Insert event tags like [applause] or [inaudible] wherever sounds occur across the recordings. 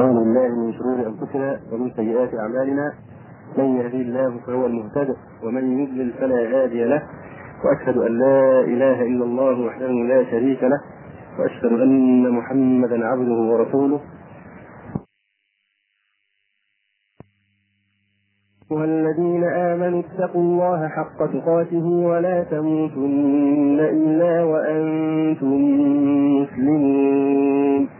نعوذ بالله من شرور أنفسنا ومن سيئات أعمالنا. من يهدي الله فهو المهتد ومن يضلل فلا هادي له. وأشهد أن لا إله إلا الله وحده لا شريك له. وأشهد أن محمدا عبده ورسوله. أيها الذين آمنوا اتقوا الله حق تقاته ولا تموتن إلا وأنتم مسلمون.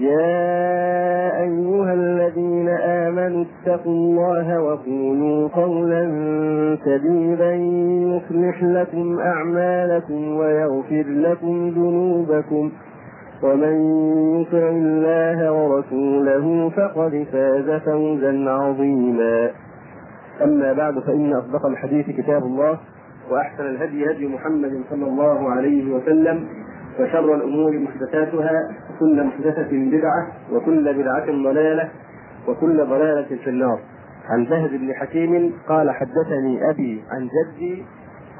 يا أيها الذين آمنوا اتقوا الله وقولوا قولا سديدا يصلح لكم أعمالكم ويغفر لكم ذنوبكم ومن يطع الله ورسوله فقد فاز فوزا عظيما. أما بعد فإن أصدق الحديث كتاب الله وأحسن الهدي هدي محمد صلى الله عليه وسلم وشر الأمور محدثاتها وكل محدثة بدعة وكل بدعة ضلالة وكل ضلالة في النار. عن زهد بن حكيم قال حدثني أبي عن جدي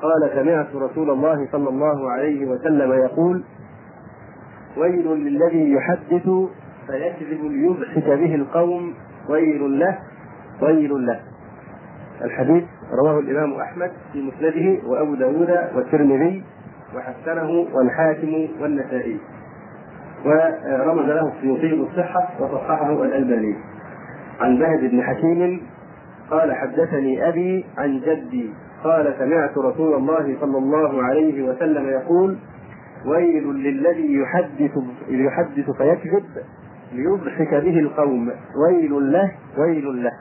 قال سمعت رسول الله صلى الله عليه وسلم يقول ويل للذي يحدث فيكذب ليضحك به القوم ويل له ويل له. الحديث رواه الإمام أحمد في مسنده وأبو داود والترمذي وحسنه والحاكم والنسائي. ورمز له السيوطي بالصحة وصححه الألباني. عن بهد بن حكيم قال حدثني أبي عن جدي قال سمعت رسول الله صلى الله عليه وسلم يقول ويل للذي يحدث يحدث فيكذب ليضحك به القوم. ويل له ويل له.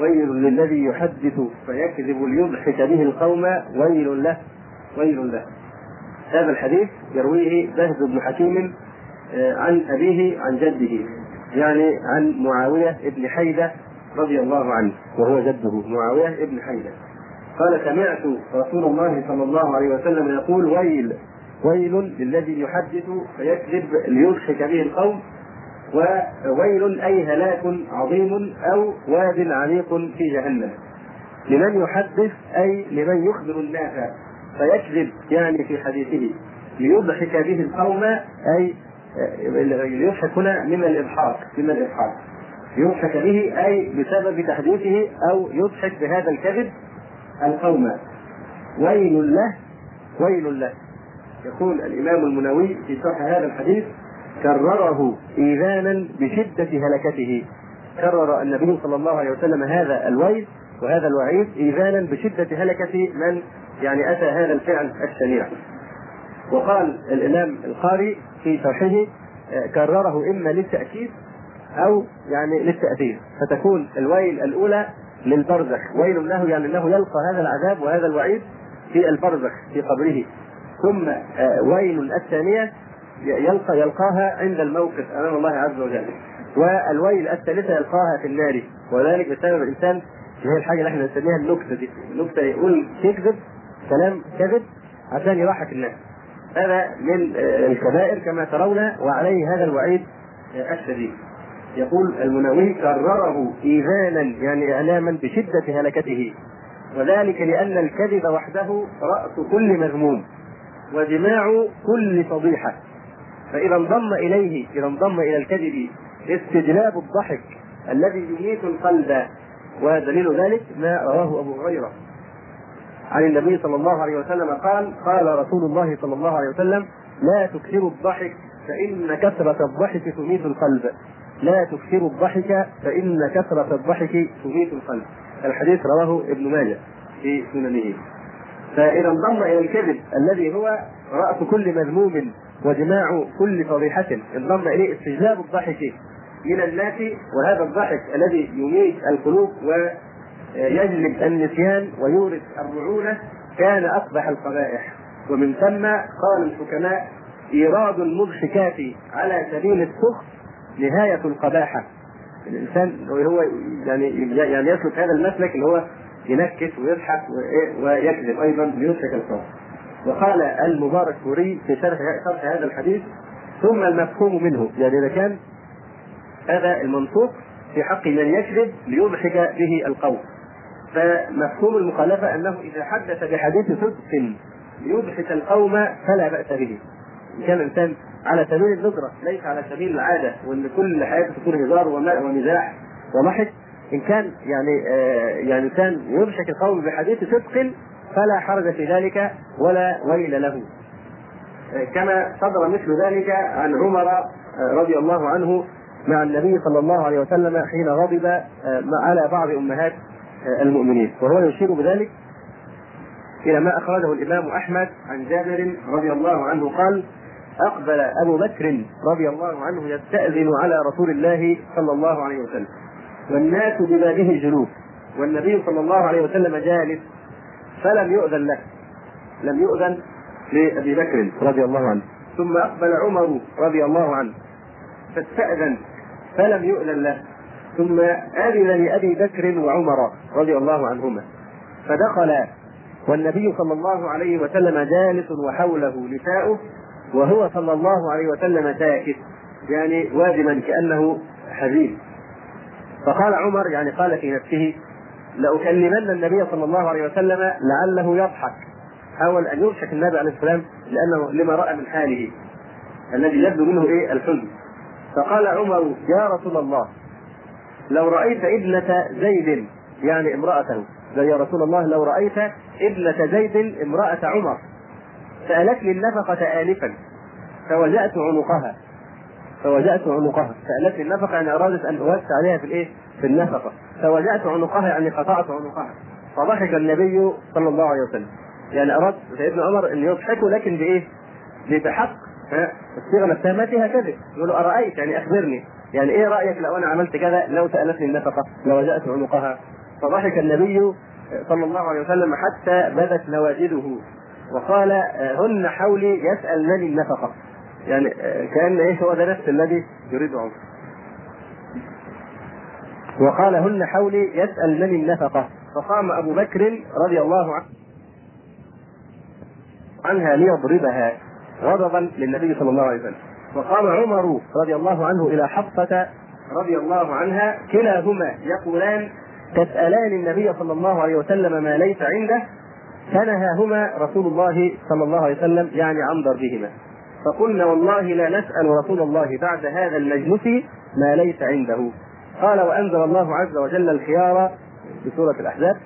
ويل للذي يحدث فيكذب ليضحك به القوم. ويل له ويل له. هذا الحديث يرويه بهز بن حكيم عن أبيه عن جده يعني عن معاوية بن حيدة رضي الله عنه وهو جده معاوية بن حيدة. قال سمعت رسول الله صلى الله عليه وسلم يقول ويل ويل للذي يحدث فيكذب ليضحك به القوم وويل أي هلاك عظيم أو واد عميق في جهنم. لمن يحدث أي لمن يخبر الناس فيكذب يعني في حديثه ليضحك به القوم أي ليضحك هنا من الإضحاك من الإضحاك. يضحك به أي بسبب تحديثه أو يضحك بهذا الكذب القوم. ويل له ويل له. يقول الإمام المنووي في شرح هذا الحديث كرره إيذانا بشدة هلكته. كرر النبي صلى الله عليه وسلم هذا الويل وهذا الوعيد إيذانا بشدة هلكة من يعني أتى هذا الفعل الشنيع وقال الإمام القاري في شرحه كرره إما للتأكيد أو يعني للتأثير. فتكون الويل الأولى للبرزخ. ويل له يعني انه يلقى هذا العذاب وهذا الوعيد في البرزخ في قبره. ثم ويل الثانية يلقى يلقاها عند الموقف أمام الله عز وجل. والويل الثالثة يلقاها في النار. وذلك بسبب الإنسان هي الحاجة اللي إحنا بنسميها النكتة دي. النكتة يقول يكذب كلام كذب عشان يضحك الناس. هذا من الكبائر كما ترون وعليه هذا الوعيد الشديد. يقول المنوي كرره إيذانا يعني إعلاما بشدة هلكته. وذلك لأن الكذب وحده رأس كل مذموم وجماع كل فضيحة. فإذا انضم إليه إذا انضم إلى الكذب استجلاب الضحك الذي يميت القلب. ودليل ذلك ما رواه أبو هريرة. عن النبي صلى الله عليه وسلم قال قال رسول الله صلى الله عليه وسلم لا تكثروا الضحك فإن كثرة الضحك تميت القلب. لا تكثروا الضحك فإن كثرة الضحك تميت القلب. الحديث رواه ابن ماجه في سننه. فإذا انضم إلى الكذب الذي هو رأس كل مذموم وجماع كل فضيحة انضم إليه استجلاب الضحك من الناس وهذا الضحك الذي يميت القلوب ويجلب النسيان ويورث الرعونة كان أقبح القبائح. ومن ثم قال الحكماء إيراد المضحكات على سبيل السخط نهاية القباحة. الإنسان هو يعني يعني يسلك هذا المسلك اللي هو ينكت ويضحك ويكذب أيضا ليضحك القوم. وقال المبارك فوري في شرح شرح هذا الحديث ثم المفهوم منه. يعني إذا كان هذا المنطوق في حق من يكذب ليضحك به القوم. فمفهوم المخالفة أنه إذا حدث بحديث صدق ليضحك القوم فلا بأس به. إن كان الإنسان على سبيل الندرة ليس على سبيل العادة وأن كل حياته تكون هزار ومزاح وضحك إن كان يعني آه يعني كان يضحك القوم بحديث صدق فلا حرج في ذلك ولا ويل له. آه كما صدر مثل ذلك عن عمر آه رضي الله عنه مع النبي صلى الله عليه وسلم حين غضب على بعض أمهات. المؤمنين. وهو يشير بذلك إلى ما أخرجه الإمام أحمد عن جابر رضي الله عنه قال أقبل أبو بكر رضي الله عنه يستأذن على رسول الله صلى الله عليه وسلم. والناس ببابه جلوس والنبي صلى الله عليه وسلم جالس فلم يؤذن له لم يؤذن لأبي بكر رضي الله عنه. ثم أقبل عمر رضي الله عنه فاستأذن فلم يؤذن له. ثم آذن لأبي بكر وعمر رضي الله عنهما. فدخل والنبي صلى الله عليه وسلم جالس وحوله نساؤه وهو صلى الله عليه وسلم ساكت يعني واجما كأنه حزين. فقال عمر يعني قال في نفسه لأكلمن النبي صلى الله عليه وسلم لعله يضحك. حاول أن يضحك النبي عليه السلام لأنه لما رأى من حاله الذي يبدو منه إيه؟ الحزن. فقال عمر يا رسول الله لو رأيت ابنة زيد يعني امرأته يا رسول الله لو رأيت ابنة زيد امرأة عمر سألتني النفقة آنفا فوجأت عنقها فوجأت عنقها سألتني النفقة يعني أرادت أن أوسع عليها في الإيه؟ في النفقة فوجأت عنقها يعني قطعت عنقها. فضحك النبي صلى الله عليه وسلم. يعني أراد سيدنا عمر أن يضحكوا لكن بإيه؟ بحق الصيغة نفسها ما فيها كذب. يقول أرأيت؟ يعني أخبرني. يعني إيه رأيك لو أنا عملت كذا؟ لو سألتني النفقة لوجأت عنقها. فضحك النبي صلى الله عليه وسلم حتى بدت نواجذه. وقال هن حولي يسألنني النفقة يعني كأن إيه هو ده نفس الذي يريد عمر وقال هن حولي يسألنني النفقة فقام أبو بكر رضي الله عنه عنها ليضربها غضبا للنبي صلى الله عليه وسلم. وقام عمر رضي الله عنه إلى حفصة رضي الله عنها كلاهما يقولان تسألان النبي صلى الله عليه وسلم ما ليس عنده فنهاهما رسول الله صلى الله عليه وسلم يعني عن ضربهما فقلنا والله لا نسأل رسول الله بعد هذا المجلس ما ليس عنده. قال وأنزل الله عز وجل الخيار في سورة الأحزاب.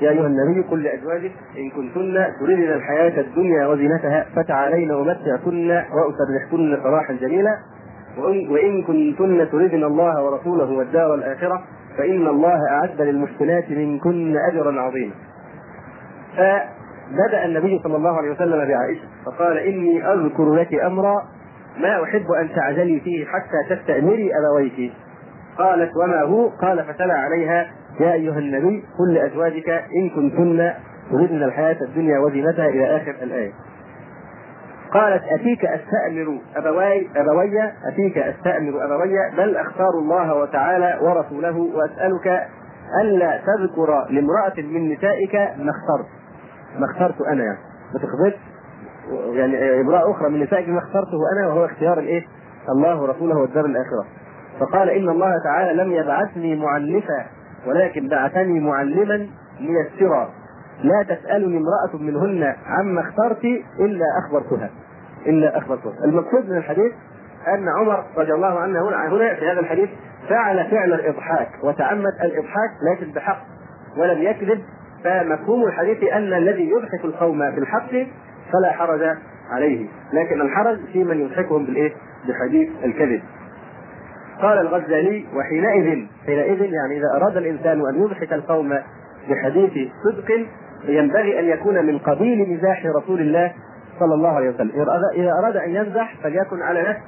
يا أيها النبي قل لأزواجك إن كنتن تريدن الحياة الدنيا وزينتها فتعالين أمتعكن وأسرحكن سراحا جميلا وإن كنتن تريدن الله ورسوله والدار الآخرة فإن الله أعد للمحسنات منكن أجرا عظيما. فبدأ النبي صلى الله عليه وسلم بعائشة فقال إني أذكر لك أمرا ما أحب أن تعجلي فيه حتى تستأمري أبويك. قالت وما هو؟ قال فتلا عليها يا أيها النبي قل لأزواجك إن كنتن تردن الحياة الدنيا وزينتها إلى آخر الآية. قالت أتيك أستأمر أبواي أبوي أتيك أستأمر أبوي بل أختار الله وتعالى ورسوله وأسألك ألا تذكر لامرأة من نسائك ما اخترت ما اخترت أنا يعني ما تخبرش يعني امرأة أخرى من نسائك ما اخترته أنا وهو اختيار الإيه؟ الله ورسوله والدار الآخرة فقال إن الله تعالى لم يبعثني معنفا ولكن بعثني معلما ميسرا لا تسألني امرأة منهن عما اخترت إلا أخبرتها. إلا أخبرتها. المقصود من الحديث أن عمر رضي الله عنه هنا هنا في هذا الحديث فعل فعل الإضحاك وتعمد الإضحاك لكن بحق ولم يكذب. فمفهوم الحديث أن الذي يضحك القوم بالحق فلا حرج عليه. لكن الحرج في من يضحكهم بالإيه؟ بحديث الكذب. قال الغزالي وحينئذ حينئذ يعني إذا أراد الإنسان أن يضحك القوم بحديث صدق ينبغي أن يكون من قبيل مزاح رسول الله صلى الله عليه وسلم. إذا اراد أن يمزح فليكن على نفس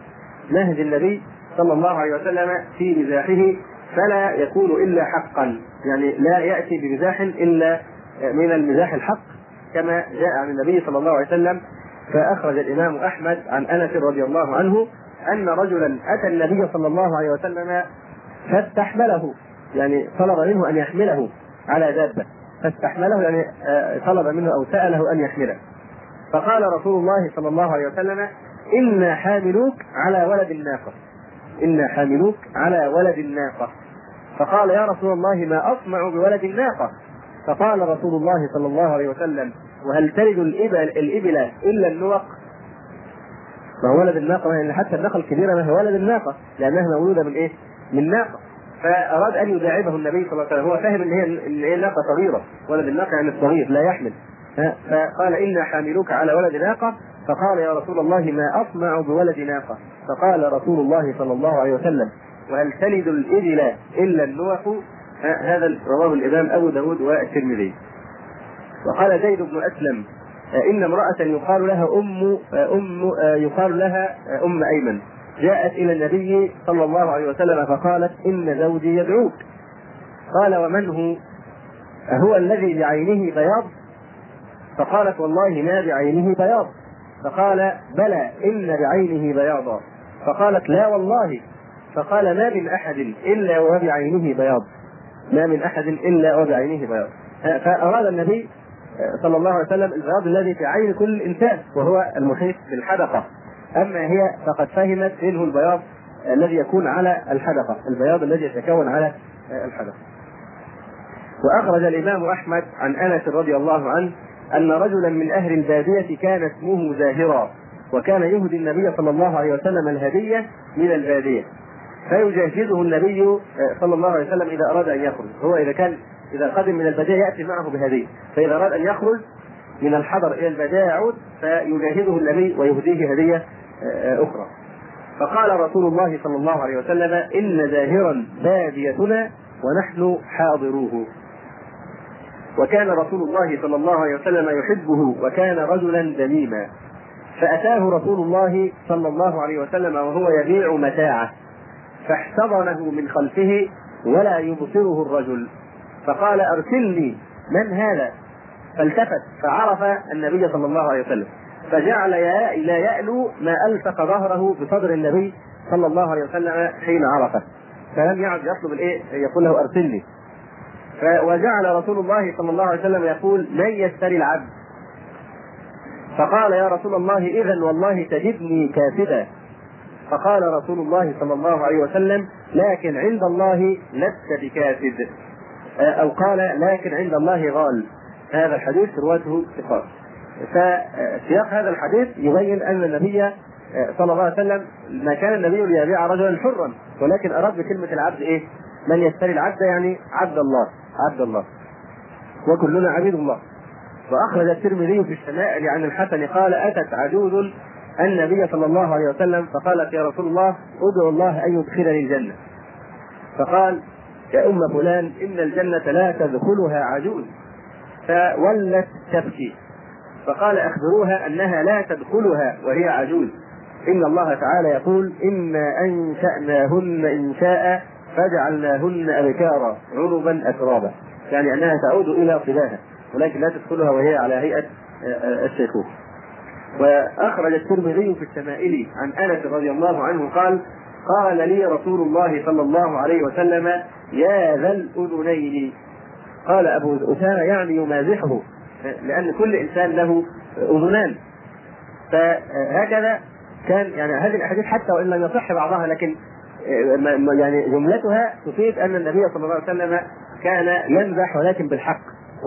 نهج النبي صلى الله عليه وسلم في مزاحه فلا يكون إلا حقا. يعني لا يأتي بمزاح إلا من المزاح الحق كما جاء عن النبي صلى الله عليه وسلم فأخرج الإمام أحمد عن أنس رضي الله عنه أن رجلا أتى النبي صلى الله عليه وسلم فاستحمله يعني طلب منه أن يحمله على دابة. فاستحمله يعني آه، طلب منه أو سأله أن يحمله. فقال رسول الله صلى الله عليه وسلم إنا حاملوك على ولد الناقة. إنا حاملوك على ولد الناقة. فقال يا رسول الله ما اصنع بولد الناقة؟ فقال رسول الله صلى الله عليه وسلم وهل تلد الإبل الإبل إلا النوق؟ ما هو ولد الناقة؟ يعني حتى الناقة الكبيرة ما هي ولد الناقة؟ لأنها مولودة من إيه؟ من ناقة. فأراد أن يداعبه النبي صلى الله عليه وسلم هو فاهم إن هي إن هي ناقة صغيرة. ولد الناقة يعني الصغير لا يحمل. فقال إنا حاملوك على ولد ناقة. فقال يا رسول الله ما أصنع بولد ناقة؟ فقال رسول الله صلى الله عليه وسلم وهل تلد الإبل إلا النوح؟ هذا رواه الإمام أبو داود والترمذي. وقال زيد بن أسلم إن امرأة يقال لها أم أم يقال لها أم أيمن. جاءت إلى النبي صلى الله عليه وسلم فقالت إن زوجي يدعوك. قال ومن هو؟ أهو الذي بعينه بياض؟ فقالت والله ما بعينه بياض. فقال بلى إن بعينه بياضا. فقالت لا والله. فقال ما من أحد إلا وبعينه بياض. ما من أحد إلا وبعينه بياض. فأراد النبي صلى الله عليه وسلم البياض الذي في عين كل إنسان وهو المحيط بالحدقة. أما هي فقد فهمت انه البياض الذي يكون على الحدقة البياض الذي يتكون على الحدقة. وأخرج الإمام أحمد عن أنس رضي الله عنه أن رجلا من أهل البادية كان اسمه زاهرا وكان يهدي النبي صلى الله عليه وسلم الهدية من البادية. فيجهزه النبي صلى الله عليه وسلم إذا أراد أن يخرج. هو إذا كان إذا قدم من البدايه يأتي معه بهديه فإذا أراد أن يخرج من الحضر إلى البدايه يعود فيجاهده النبي ويهديه هدية آه، أخرى. فقال رسول الله صلى الله عليه وسلم إن زاهرا باديتنا ونحن حاضروه. وكان رسول الله صلى الله عليه وسلم يحبه وكان رجلا دميما. فأتاه رسول الله صلى الله عليه وسلم وهو يبيع متاعه فاحتضنه من خلفه ولا يبصره الرجل. فقال أرسلني. من هذا؟ فالتفت فعرف النبي صلى الله عليه وسلم. فجعل لا يألو ما ألصق ظهره بصدر النبي صلى الله عليه وسلم حين عرفه. فلم يعد يطلب الإيه؟ يقول له أرسلني. وجعل رسول الله صلى الله عليه وسلم يقول من يشتري العبد. فقال يا رسول الله اذا والله تجدني كاسدا فقال رسول الله صلى الله عليه وسلم لكن عند الله لست بكاسد أو قال لكن عند الله غال. هذا الحديث رواته ثقات. فسياق هذا الحديث يبين أن النبي صلى الله عليه وسلم ما كان النبي ليبيع رجلا حرا ولكن أراد بكلمة العبد إيه؟ من يشتري العبد يعني عبد الله عبد الله. وكلنا عبيد الله. وأخرج الترمذي في الشمائل عن الحسن قال أتت عجوز النبي صلى الله عليه وسلم؟ فقالت يا رسول الله ادعو الله أن يدخلني الجنة. فقال يا أم فلان إن الجنة لا تدخلها عجوز. فولت تبكي. فقال اخبروها أنها لا تدخلها وهي عجوز. إن الله تعالى يقول إنا أنشأناهن انشاء فجعلناهن أبكارا عربا اترابا. يعني أنها تعود إلى صلاها ولكن لا تدخلها وهي على هيئة الشيخوخه وأخرج الترمذي في الشمائل عن أنس رضي الله عنه قال قال لي رسول الله صلى الله عليه وسلم يا ذا الأذنين. قال أبو أسامة يعني يمازحه لأن كل إنسان له أذنان. فهكذا كان يعني هذه الأحاديث حتى وإن لم يصح بعضها لكن يعني جملتها تفيد أن النبي صلى الله عليه وسلم كان يمزح ولكن بالحق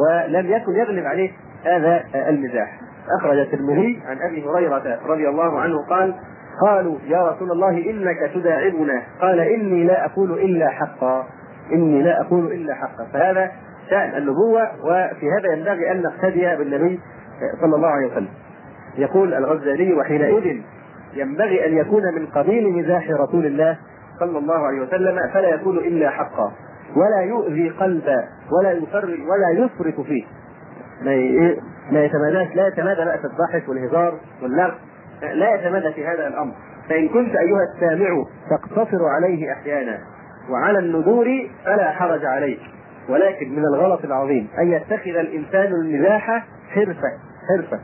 ولم يكن يغلب عليه هذا المزاح. أخرج الترمذي عن أبي هريرة رضي الله عنه قال قالوا يا رسول الله إنك تداعبنا. قال إني لا أقول إلا حقا. إني لا أقول إلا حقا. فهذا شأن النبوة وفي هذا ينبغي أن نقتدي بالنبي صلى الله عليه وسلم. يقول الغزالي وحينئذ ينبغي أن يكون من قبيل مزاح رسول الله صلى الله عليه وسلم فلا يكون إلا حقا. ولا يؤذي قلبا ولا يفرج ولا يفرط فيه. ما ما يتماداش لا يتمادى في الضحك والهزار واللغو لا يتمادى في هذا الأمر. فإن كنت أيها السامع تقتصر عليه أحيانا وعلى النذور فلا حرج عليك. ولكن من الغلط العظيم أن يتخذ الإنسان المزاح حرفة حرفة.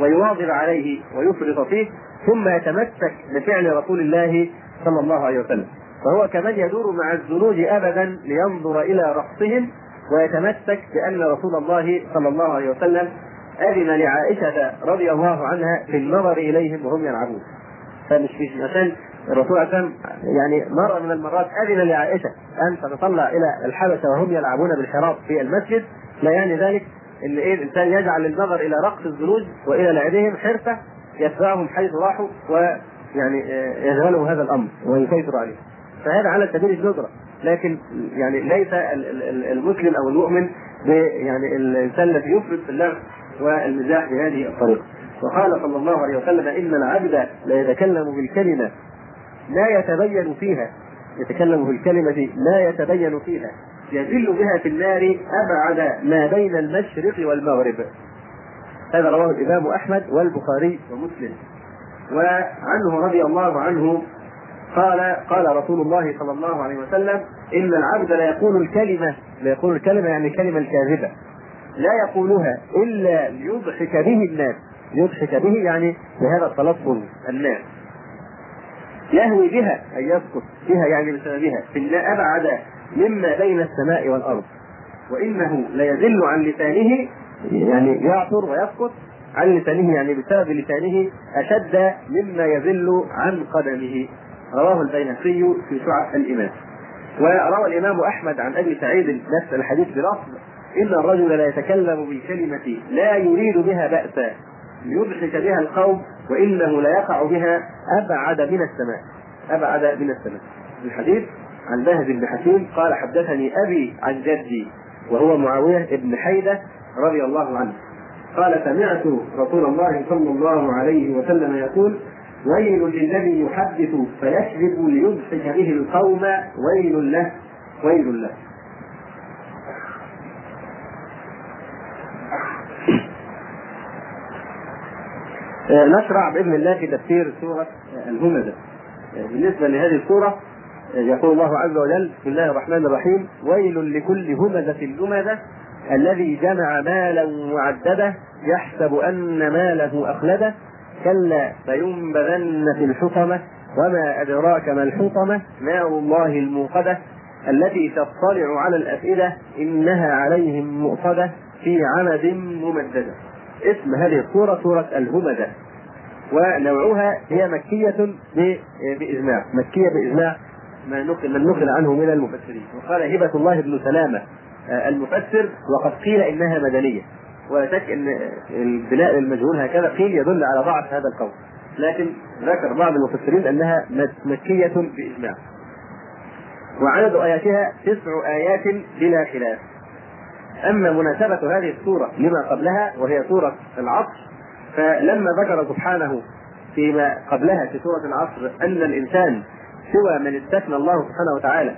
ويواظب عليه ويفرط فيه ثم يتمسك بفعل رسول الله صلى الله عليه وسلم. فهو كمن يدور مع الزنوج ابدا لينظر إلى رقصهم ويتمسك بأن رسول الله صلى الله عليه وسلم أذن لعائشة رضي الله عنها في النظر إليهم وهم يلعبون. فمش مش عشان الرسول عليه يعني مرة من المرات أذن لعائشة أن تتطلع إلى الحبشة وهم يلعبون بالحراب في المسجد. لا يعني ذلك إن إيه الإنسان يجعل النظر إلى رقص الزنوج وإلى لعبهم حرفة يتبعهم حيث راحوا ويعني يشغلهم هذا الأمر ويسيطر عليه. فهذا على سبيل الندره لكن يعني ليس المسلم أو المؤمن يعني الإنسان الذي يفرط في اللعب والمزاح بهذه الطريقة. وقال صلى الله عليه وسلم إن العبد لا يتكلم بالكلمة لا يتبين فيها. يتكلم بالكلمة لا يتبين فيها. يزل بها في النار أبعد ما بين المشرق والمغرب. هذا رواه الإمام أحمد والبخاري ومسلم. وعنه رضي الله عنه قال قال رسول الله صلى الله عليه وسلم إن العبد لا يقول الكلمة لا يقول الكلمة يعني الكلمة الكاذبة. لا يقولها إلا ليضحك به الناس. يضحك به يعني بهذا التلفظ الناس. يهوي بها أي يسقط بها يعني بسببها. الله أبعد مما بين السماء والأرض. وإنه ليزل عن لسانه يعني يعثر ويسقط عن لسانه يعني بسبب لسانه أشد مما يزل عن قدمه. رواه البيهقي في شعب الإيمان. وروى الإمام أحمد عن أبي سعيد نفس الحديث بلفظ إن الرجل لا يتكلم بالكلمة لا يريد بها بأسا ليضحك بها القوم وإنه ليقع بها أبعد من السماء. أبعد من السماء. الحديث عن بهز بن حكيم قال حدثني أبي عن جدي وهو معاوية بن حيدة رضي الله عنه. قال سمعت رسول الله صلى الله عليه وسلم يقول ويل للذي يحدث فيكذب ليضحك به القوم ويل له ويل له. نشرع بإذن الله في تفسير سورة الهمزة. بالنسبة لهذه السورة يقول الله عز وجل بسم الله الرحمن الرحيم ويل لكل همزة لمزه الذي جمع مالا وعدده يحسب أن ماله أخلده كلا فينبذن في الحطمة وما أدراك ما الحطمة؟ نار الله الموقدة التي تطلع على الأفئدة إنها عليهم مؤصدة في عمد ممددة. اسم هذه السورة سورة الهمزة ونوعها هي مكية بإجماع. مكية بإجماع ما نقل من نقل عنه من المفسرين. وقال هبة الله بن سلامة المفسر وقد قيل إنها مدنية. ولا شك أن البناء المجهول هكذا قيل يدل على ضعف هذا القول. لكن ذكر بعض المفسرين أنها مكية بإجماع. وعدد آياتها تسع آيات بلا خلاف. أما مناسبة هذه السورة لما قبلها وهي سورة العصر فلما ذكر سبحانه فيما قبلها في سورة العصر أن الإنسان سوى من استثنى الله سبحانه وتعالى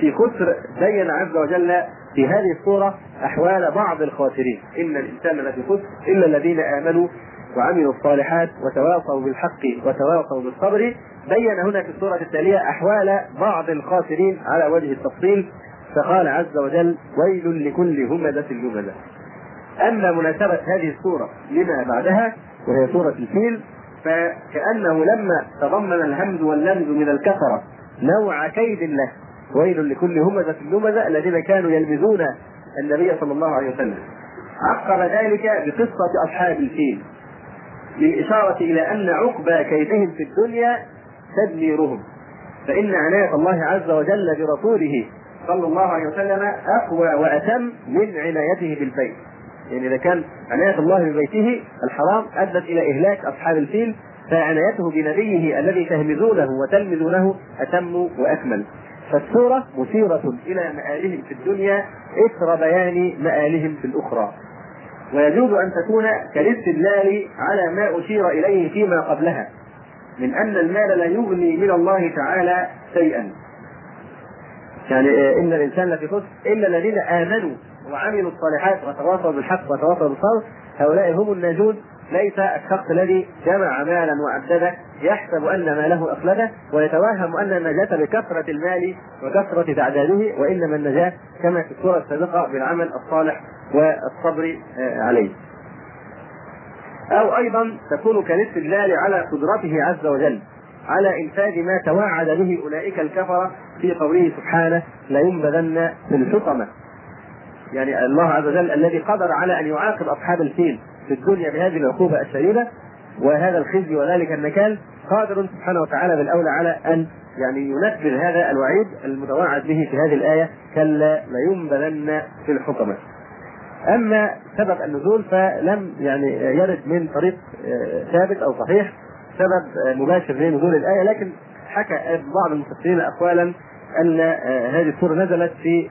في خسر بين عز وجل في هذه السورة أحوال بعض الخاسرين. إن الإنسان لفي خسر إلا الذين آمنوا وعملوا الصالحات وتواصوا بالحق وتواصوا بالصبر. بين هنا في السورة التالية أحوال بعض الخاسرين على وجه التفصيل. فقال عز وجل ويل لكل همزة لمزة أما مناسبة هذه السورة لما بعدها وهي سورة الفيل فكأنه لما تضمن الهمز واللمز من الكفرة نوع كيد له ويل لكل همزة لمزة الذين كانوا يلمزون النبي صلى الله عليه وسلم. عقب ذلك بقصة أصحاب الفيل للإشارة إلى أن عقبى كيدهم في الدنيا تدميرهم. فإن عناية الله عز وجل برسوله صلى الله عليه وسلم أقوى وأتم من عنايته بالبيت. يعني إذا كان عناية الله ببيته الحرام أدت إلى إهلاك أصحاب الفيل فعنايته بنبيه الذي تهمزونه وتلمزونه أتم وأكمل. فالسورة مثيرة إلى مآلهم في الدنيا إثر بيان مآلهم في الأخرى. ويجوز أن تكون كالاستدلال على ما أشير إليه فيما قبلها من أن المال لا يغني من الله تعالى شيئا يعني إن الإنسان لفي خسر إلا الذين آمنوا وعملوا الصالحات وتواصوا بالحق وتواصوا بالصبر هؤلاء هم الناجون ليس الشخص الذي جمع مالا وعدده يحسب أن ماله اخلده ويتوهم أن النجاة بكثرة المال وكثرة تعداده وإنما النجاة كما في السورة السابقة بالعمل الصالح والصبر عليه. أو أيضا تكون كالإستدلال على قدرته عز وجل على إنفاذ ما توعد به أولئك الكفرة في قوله سبحانه لينبذن في الحطمة يعني الله عز وجل الذي قدر على أن يعاقب أصحاب الفيل في الدنيا بهذه العقوبة الشديدة وهذا الخزي وذلك النكال قادر سبحانه وتعالى بالأولى على أن يعني ينفذ هذا الوعيد المتوعد به في هذه الآية كلا لينبذن في الحطمة. أما سبب النزول فلم يعني يرد من طريق ثابت أو صحيح سبب مباشر لنزول الآية لكن حكى بعض المفسرين أقوالا أن هذه السورة نزلت في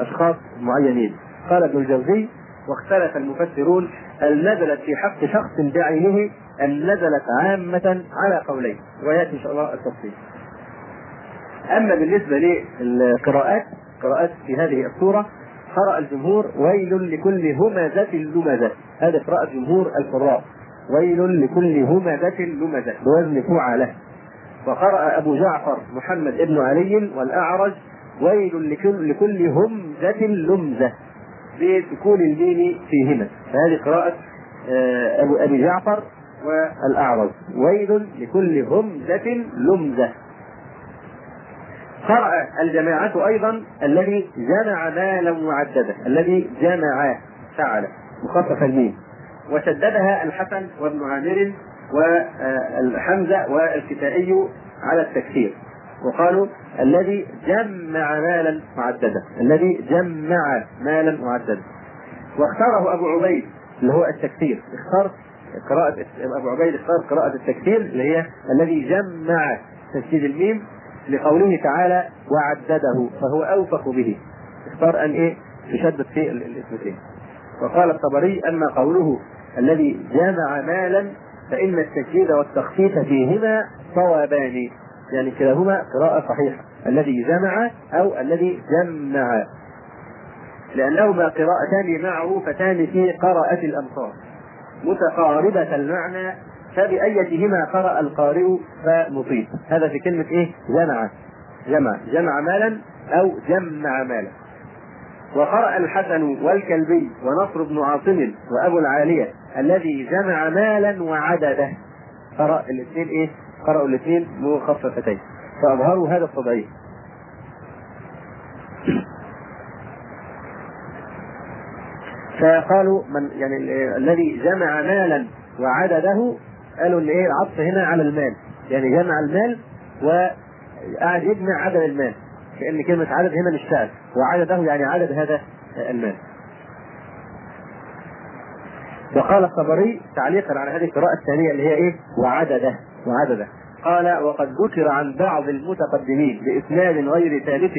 أشخاص معينين. قال ابن الجوزي واختلف المفسرون هل نزلت في حق شخص بعينه أم نزلت عامة على قولين؟ ويأتي إن شاء الله التفصيل. أما بالنسبة للقراءات قراءات في هذه السورة قرأ الجمهور ويل لكل همزة لمزة. هذا قراءة جمهور القراء. ويل لكل همزة لمزة بوزن فعلة وقرأ أبو جعفر محمد ابن علي والأعرج ويل لكل, لكل همزة لمزة. بسكون الميم فيهما فهذه قراءة أبو أبي جعفر والأعرج. ويل لكل همزة لمزة. قرأ الجماعة أيضا الذي جمع مالا معددا الذي جمع فعل مخفف الميم. وشددها الحسن وابن عامر والحمزة والكسائي على التكثير وقالوا الذي جمع مالا معددا الذي جمع مالا معددا. واختاره أبو عبيد اللي هو التكثير اختار قراءة أبو عبيد اختار قراءة التكثير اللي هي الذي جمع تشديد الميم لقوله تعالى وعدده فهو أوفق به. اختار أن إيه؟ تشدد في الاثنتين وقال الطبري أما قوله الذي جمع مالا فإن التشديد والتخفيف فيهما صوابان يعني كلاهما قراءة صحيحة الذي جمع أو الذي جمع. لأنهما قراءتان معروفتان في قراءة الأمصار. متقاربة المعنى فبأيتهما قرأ القارئ فمصيب هذا في كلمة إيه؟ جمع. جمع. جمع مالا أو جمع مالا. وقرأ الحسن والكلبي ونصر بن عاصم وأبو العالية الذي جمع مالا وعدده. قرأ الاثنين إيه؟ قرأوا الاثنين مخففتين فأظهروا هذا التضعيف. فقالوا من يعني الذي جمع مالا وعدده قالوا إن إيه؟ العطف هنا على المال. يعني جمع المال وقعد يجمع عدد المال. كأن كلمة عدد هنا مش فعل. وعدده يعني عدد هذا المال. وقال الطبري تعليقا على هذه القراءة الثانية اللي هي إيه؟ وعدده وعدده. قال وقد ذكر عن بعض المتقدمين بإسناد غير ثابت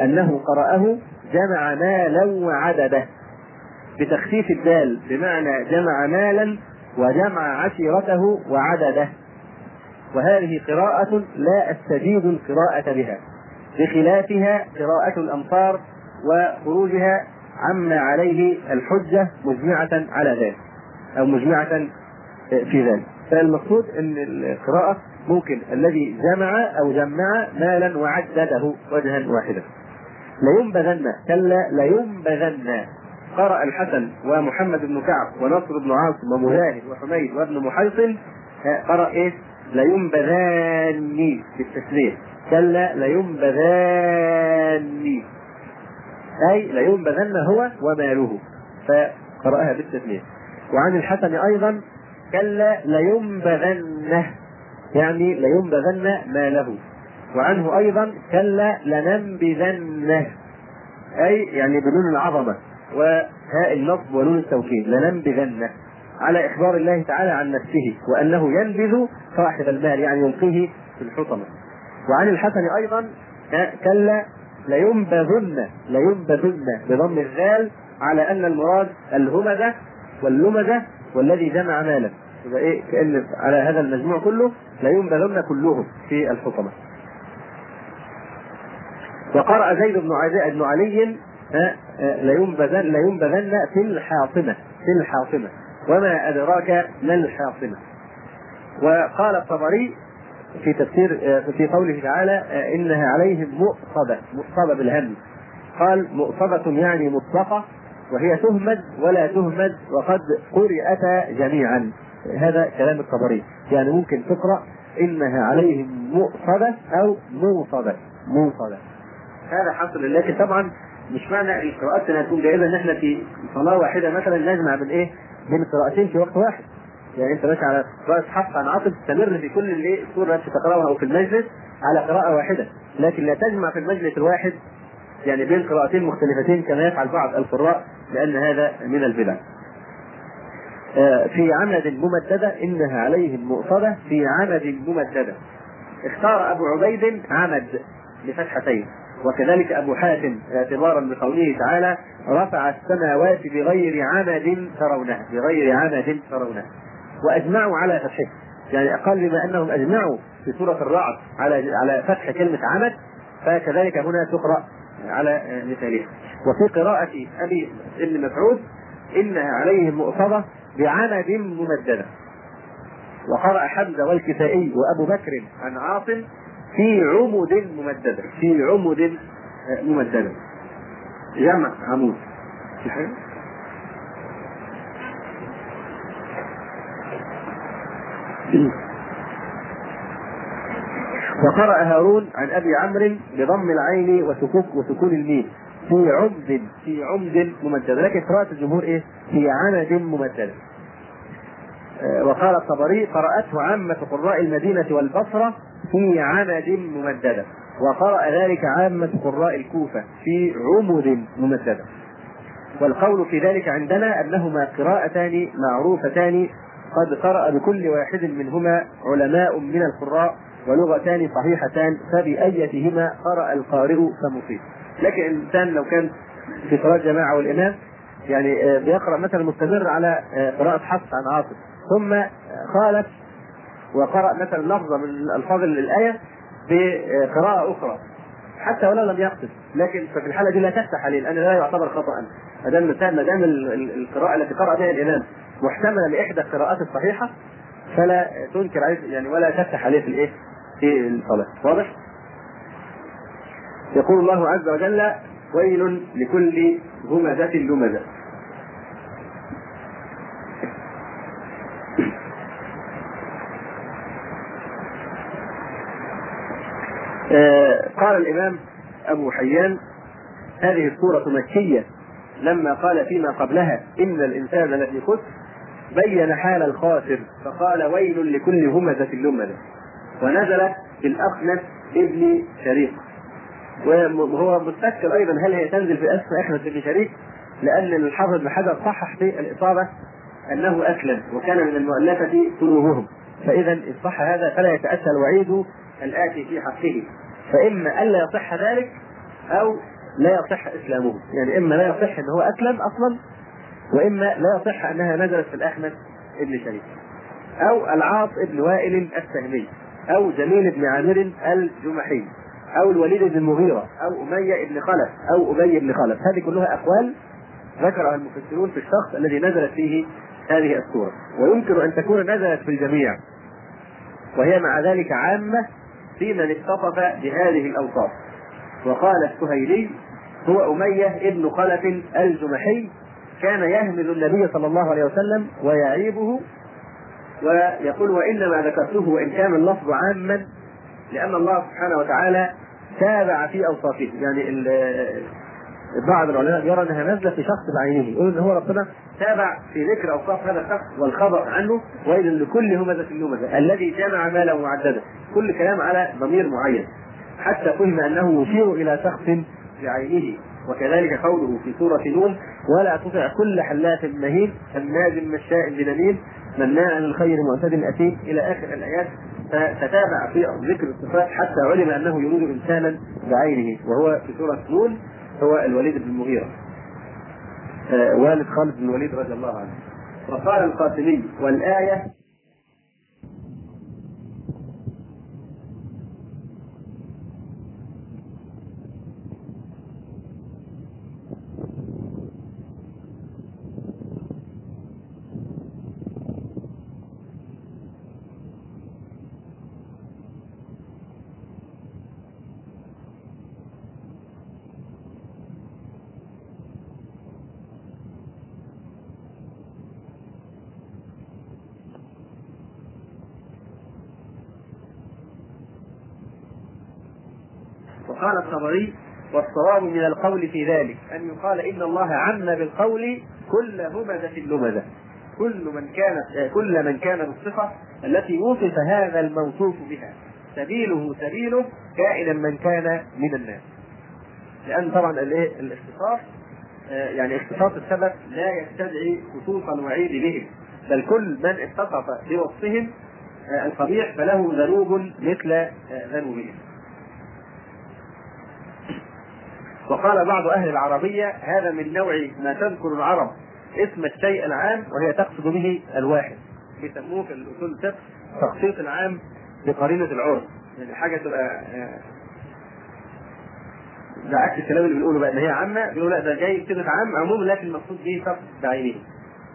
أنه قرأه جمع مالا وعدده. بتخفيف الدال بمعنى جمع مالا وجمع عشيرته وعدده. وهذه قراءة لا أستجيب القراءة بها. بخلافها قراءة الأمصار وخروجها عما عليه الحجة مجمعة على ذلك. أو مجمعة في ذلك. فالمقصود أن القراءة ممكن الذي جمع أو جمع مالا وعدده وجها واحدا. لينبذن كلا لينبذن قرأ الحسن ومحمد بن كعب ونصر بن عاصم ومجاهد وحميد وابن محيصن قرأ إيه؟ لينبذان بالتسليم كلا لينبذان أي لينبذن هو وماله فقرأها بالتسليم. وعن الحسن أيضا كلا لينبذنه يعني لينبذن ماله وعنه أيضا كلا لننبذنه أي يعني بنون العظمة وهاء النصب ونون التوكيد لننبذنه على إخبار الله تعالى عن نفسه وأنه ينبذ صاحب المال يعني يلقيه في الحطمة. وعن الحسن أيضا كلا لينبذن لينبذن بضم الذال على أن المراد الهمزة واللمزة والذي جمع مالا يبقى إيه كأن على هذا المجموع كله لينبذن كلهم في الحطمة. وقرأ زيد بن بن علي لينبذن لينبذن في الحاطمة في الحاطمة وما أدراك ما الحاطمة. وقال الطبري في تفسير في قوله تعالى إنها عليهم مؤصبة مؤصبة بالهم قال مؤصبة يعني مطلقه وهي تهمد ولا تهمد وقد قرئتا جميعا. هذا كلام الطبري. يعني ممكن تقرأ إنها عليهم مؤصدة أو موصدة. موصدة. هذا حصل. لكن طبعا مش معنى القراءات انها تكون جائزه إن إحنا في صلاة واحدة مثلا نجمع بين إيه؟ بين قراءتين في وقت واحد. يعني أنت ماشي على قراءة حفص عن عاصم تستمر في كل الايه السوره التي تقرأها أو في المجلس على قراءة واحدة، لكن لا تجمع في المجلس الواحد. يعني بين قراءتين مختلفتين كما يفعل بعض القراء. لأن هذا من البدع. آه، في عمد ممددة إنها عليهم مؤصدة. في عمد ممددة. اختار أبو عبيد عمد بفتحتين وكذلك أبو حاتم اعتبارا بقوله تعالى رفع السماوات بغير عمد ترونها بغير عمد ترونها وأجمعوا على فتحه. يعني أقل بما أنهم أجمعوا في سورة الرعد على على فتح كلمة عمد فكذلك هنا تقرأ على مثالها. وفي قراءة أبي ابن مسعود إنها عليهم مؤصدة بعمد ممددة. وقرأ حمزة والكسائي وأبو بكر عن عاصم في عمد ممددة في عمد ممددة. جمع عمود؟ وقرأ هارون عن أبي عمرو بضم العين وسكوك وسكون الميم. في عمد في عمد ممددة لكن قراءة الجمهور إيه؟ في عمد ممددة وقال الطبري قرأته عامة قراء المدينة والبصرة في عمد ممددة وقرأ ذلك عامة قراء الكوفة في عمد ممددة والقول في ذلك عندنا أنهما قراءتان معروفتان قد قرأ بكل واحد منهما علماء من القراء ولغتان صحيحتان فبأيتهما قرأ القارئ فمصيب. لكن الإنسان لو كان في صلاة جماعة والإمام يعني بيقرأ مثلا مستمر على قراءة حفص عن عاصم ثم خالف وقرأ مثلا لفظة من الألفاظ الآية بقراءة أخرى حتى ولو لم يقصد. لكن ففي الحالة دي لا تفتح عليه لأن لا يعتبر خطأ ما دام ما دام القراءة التي قرأ بها الإمام محتملة لإحدى القراءات الصحيحة فلا تنكر عليه يعني ولا تفتح عليه في الإيه؟ في الصلاة واضح؟ يقول الله عز وجل ويل لكل همزة لمزة. آه قال الإمام أبو حيان هذه السورة مكية لما قال فيما قبلها إن الإنسان لفي خسر بين حال الخاسر فقال ويل لكل همزة لمزة. ونزلت في الأخنس ابن شريق. وهو مستذكر أيضا هل هي تنزل في أسماء أحمد بن شريك لأن الحافظ بن حجر صحح في الإصابة أنه أسلم وكان من المؤلفة قلوبهم. فإذا إن صح هذا فلا يتأتى الوعيد الآتي في حقه. فإما ألا يصح ذلك أو لا يصح إسلامه. يعني إما لا يصح أن هو أسلم أصلا وإما لا يصح أنها نزلت في الأحمد ابن شريك أو العاص ابن وائل السهمي. أو جميل بن عامر الجمحي أو الوليد بن المغيرة أو أمية بن خلف أو أبي بن خلف. هذه كلها أقوال ذكرها المفسرون في الشخص الذي نزلت فيه هذه السورة. ويمكن أن تكون نزلت في الجميع. وهي مع ذلك عامة في من اتصف بهذه الأوصاف. وقال السهيلي هو أمية ابن خلف الجمحي كان يهمل النبي صلى الله عليه وسلم ويعيبه ويقول وإنما ذكرته وإن كان اللفظ عاما لأن الله سبحانه وتعالى تابع في أوصافه. يعني بعض العلماء يرى أنها نازلة في شخص بعينه يقول إن هو ربنا تابع في ذكر أوصاف هذا الشخص والخبر عنه ويل لكل همزة لمزه الذي جمع مالا معددا كل كلام على ضمير معين. حتى فهم أنه يشير إلى شخص بعينه. وكذلك قوله في سورة نون ولا تطع كل حلاف مهين هماز مشاء بنميم مناع للخير معتد أثيم إلى آخر الآيات فتتابع في ذكر الصفات حتى علم أنه يريد إنسانا بعينه وهو في سورة نون هو الوليد بن المغيرة. آه والد خالد بن الوليد رضي الله عنه. وقال القاسمي والآية وقال الطبري والصواب من القول في ذلك أن يقال إن الله عم بالقول كل همزة لمزة. كل من كانت كل من كان بالصفة التي وصف هذا الموصوف بها. سبيله سبيله كائنا من كان من الناس. لأن طبعا الإيه؟ الاختصاص آه، يعني اختصاص السبب لا يستدعي خصوص الوعيد بهم. بل كل من اتصف بوصفهم آه، القبيح فله ذنوب مثل آه، ذنوبهم. وقال بعض أهل العربية هذا من نوع ما تذكر العرب اسم الشيء العام وهي تقصد به الواحد. بيسموه في الفقه تخصيص العام بقرينة العرف. يعني حاجة تبقى ده عكس الكلام اللي بنقوله بقى إن هي عامة بيقول لا ده جاي كلمه عام عموم لكن المقصود به شخص بعينه.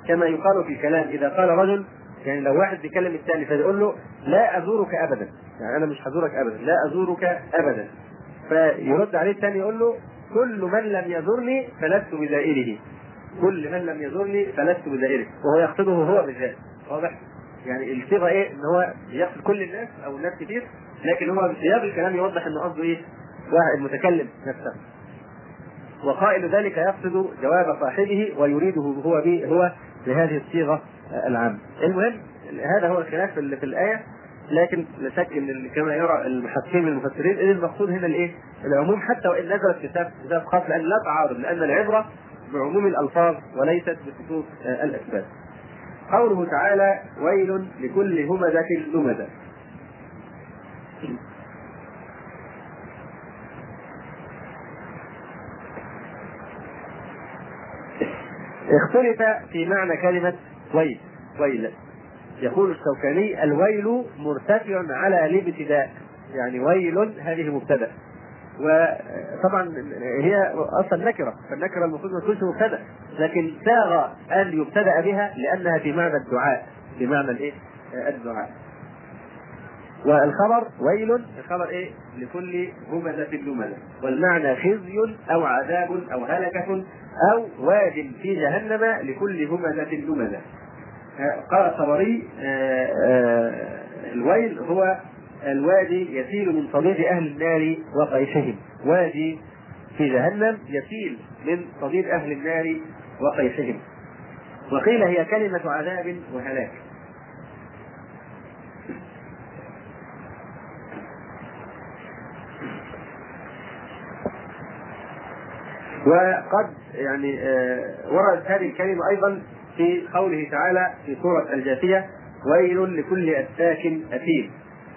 كما يقال في الكلام إذا قال رجل يعني لو واحد بيكلم الثاني فيقول له لا أزورك ابدا. يعني أنا مش هزورك ابدا لا أزورك ابدا. فيرد عليه الثاني يقول له كل من لم يزرني فلست بزائره. كل من لم يزرني فلست بزائره. وهو يقصده هو بالذات. واضح؟ يعني الصيغة إيه؟ إن هو يقصد كل الناس أو الناس كتير لكن هو بسياق الكلام يوضح ان قصده إيه؟ المتكلم نفسه. وقائل ذلك يقصد جواب صاحبه ويريده هو به هو بهذه الصيغة العامة. المهم هذا هو الخلاف في الآية. لكن لا شك إن كما يرى المحققين من المفسرين إن المقصود هنا الإيه؟ العموم حتى وإن نزلت كتاب كتاب خاص لأن لا تعارض لأن العبرة بعموم الألفاظ وليست بخصوص الأسباب. قوله تعالى ويل لكل همزة لمزة. اختلف في معنى كلمة ويل ويل يقول الشوكاني الويل مرتفع على الابتداء يعني ويل هذه مبتدأ. وطبعا هي أصلا نكرة. فالنكرة المفروض ما تكونش مبتدأ. لكن ساغ أن يبتدأ بها لأنها في معنى الدعاء. في معنى الإيه؟ الدعاء. والخبر ويل. الخبر إيه؟ لكل همزة لمزة. والمعنى خزي أو عذاب أو هلكة أو واد في جهنم لكل همزة لمزة. قال الطبري آه، آه، الويل هو الوادي يسيل من صديد أهل النار وقيشهم. وادي في جهنم يسيل من صديد أهل النار وقيشهم. وقيل هي كلمة عذاب وهلاك. وقد يعني آه، وردت هذه الكلمة أيضا في قوله تعالى في سورة الجاثية ويل لكل أفاك أثيم.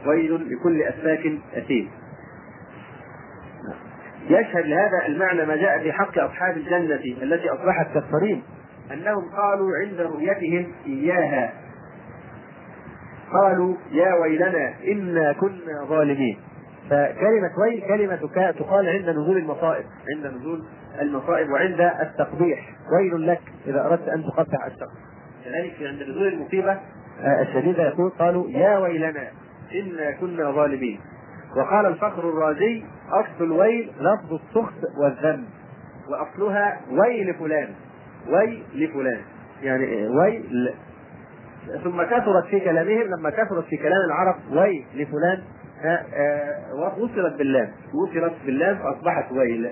ويل لكل أفاك أثيم. يشهد لهذا المعنى ما جاء في حق أصحاب الجنة التي أصبحت كالصريم أنهم قالوا عند رؤيتهم إياها. قالوا يا ويلنا إنا كنا ظالمين. فكلمة ويل كلمة تقال عند نزول المصائب عند نزول المصائب وعند التقبيح. ويل لك إذا أردت أن تقطع الشخص. كذلك عند نزول المصيبة آه، الشديدة يقول قالوا يا ويلنا إنا كنا ظالمين. وقال الفخر الرازي أصل الويل لفظ السخط والذنب وأصلها ويل فلان ويل لفلان. يعني ويل ثم كثرت في كلامهم لما كثرت في كلام العرب ويل لفلان آه، وصلت باللام. وصلت باللام فاصبحت ويل.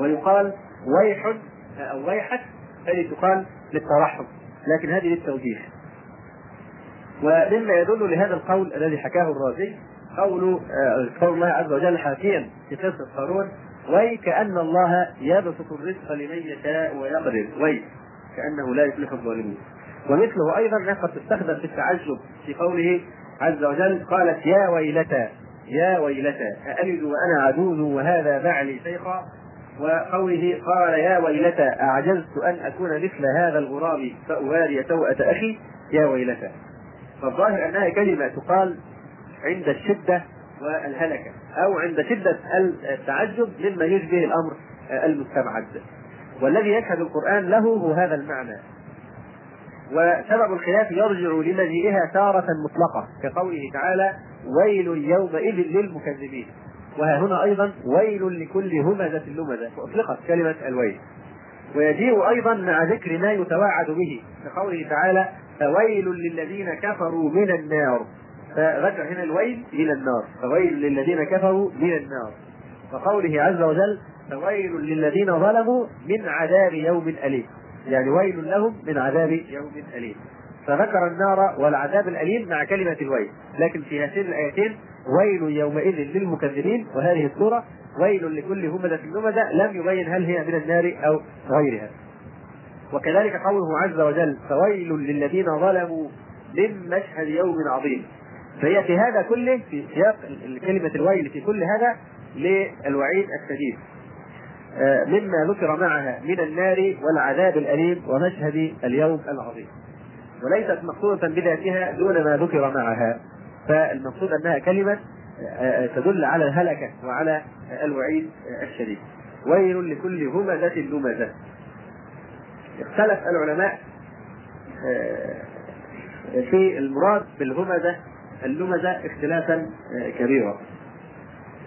ويقال ويح أو ويحك هذه تقال للترحم لكن هذه للتوجيه. ومما يدل لهذا القول الذي حكاه الرازي قول آه، قول الله عز وجل حاكيا في قصه قارون وي كأن الله يبسط الرزق لمن يشاء ويقدر وي كأنه لا يفلح الظالمين ومثله أيضا قد تستخدم في التعجب في قوله عز وجل قالت يا ويلتى يا ويلتى أألد وأنا عجوز وهذا بعلي شيخا؟ وقوله قال يا ويلتى أعجزت أن أكون مثل هذا الغراب فأواري سوءة أخي يا ويلتى فالظاهر أنها كلمة تقال عند الشدة والهلكة أو عند شدة التعجب مما يشبه الأمر المستبعد. والذي يشهد القرآن له هو هذا المعنى. وسبب الخلاف يرجع لمجيئها تارة مطلقة كقوله تعالى ويل يومئذ للمكذبين. وها هنا أيضا ويل لكل همزة لمزة. واطلقت كلمة الويل. ويجيء أيضا مع ذكر ما يتوعد به. كقوله تعالى فويل للذين كفروا من النار. فذكر هنا الويل من النار. فويل للذين كفروا من النار. وقوله عز وجل فويل للذين ظلموا من عذاب يوم أليم. يعني ويل لهم من عذاب يوم أليم. فذكر النار والعذاب الأليم مع كلمة الويل. لكن في هاتين الآيتين ويل يومئذ للمكذبين وهذه السورة ويل لكل همزة لمزة لم يبين هل هي من النار أو غيرها. وكذلك قوله عز وجل فويل للذين ظلموا من مشهد يوم عظيم. فهي في هذا كله في سياق كلمة الويل في كل هذا للوعيد الشديد. آه، مما ذكر معها من النار والعذاب الأليم ومشهد اليوم العظيم. وليست مقصودة بذاتها دون ما ذكر معها. فالمقصود أنها كلمة آه، آه، تدل على الهلكة وعلى الوعيد الشديد. ويل لكل همزة لمزة. اختلف العلماء في المراد بالهمزة اللمزة اختلافا كبيرا.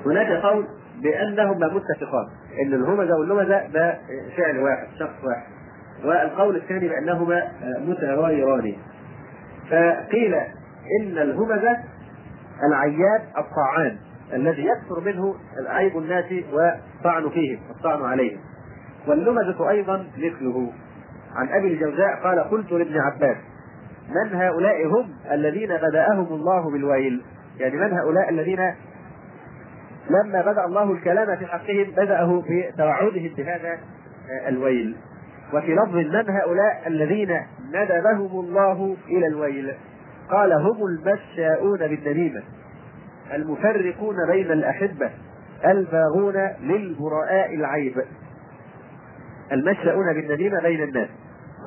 هناك قول بأنهما متفقان إن الهمزة واللمزة ده فعل واحد شخص واحد. والقول الثاني بأنهما متغايران فقيل إن الهمزه العياب الطاعان الذي يكثر منه عيب الناس والطعن فيهم والطعن عليهم. واللمزة أيضا مثله. عن أبي الجوزاء قال قلت لابن عباس من هؤلاء هم الذين بدأهم الله بالويل؟ يعني من هؤلاء الذين لما بدأ الله الكلام في حقهم بدأه بتوعدهم بهذا الويل. وفي لفظ من هؤلاء الذين ندبهم الله إلى الويل؟ قال هم المشاؤون بالنميمة المفرقون بين الأحبة الباغون للبراء العيب. المشاؤون بالنميمة بين الناس.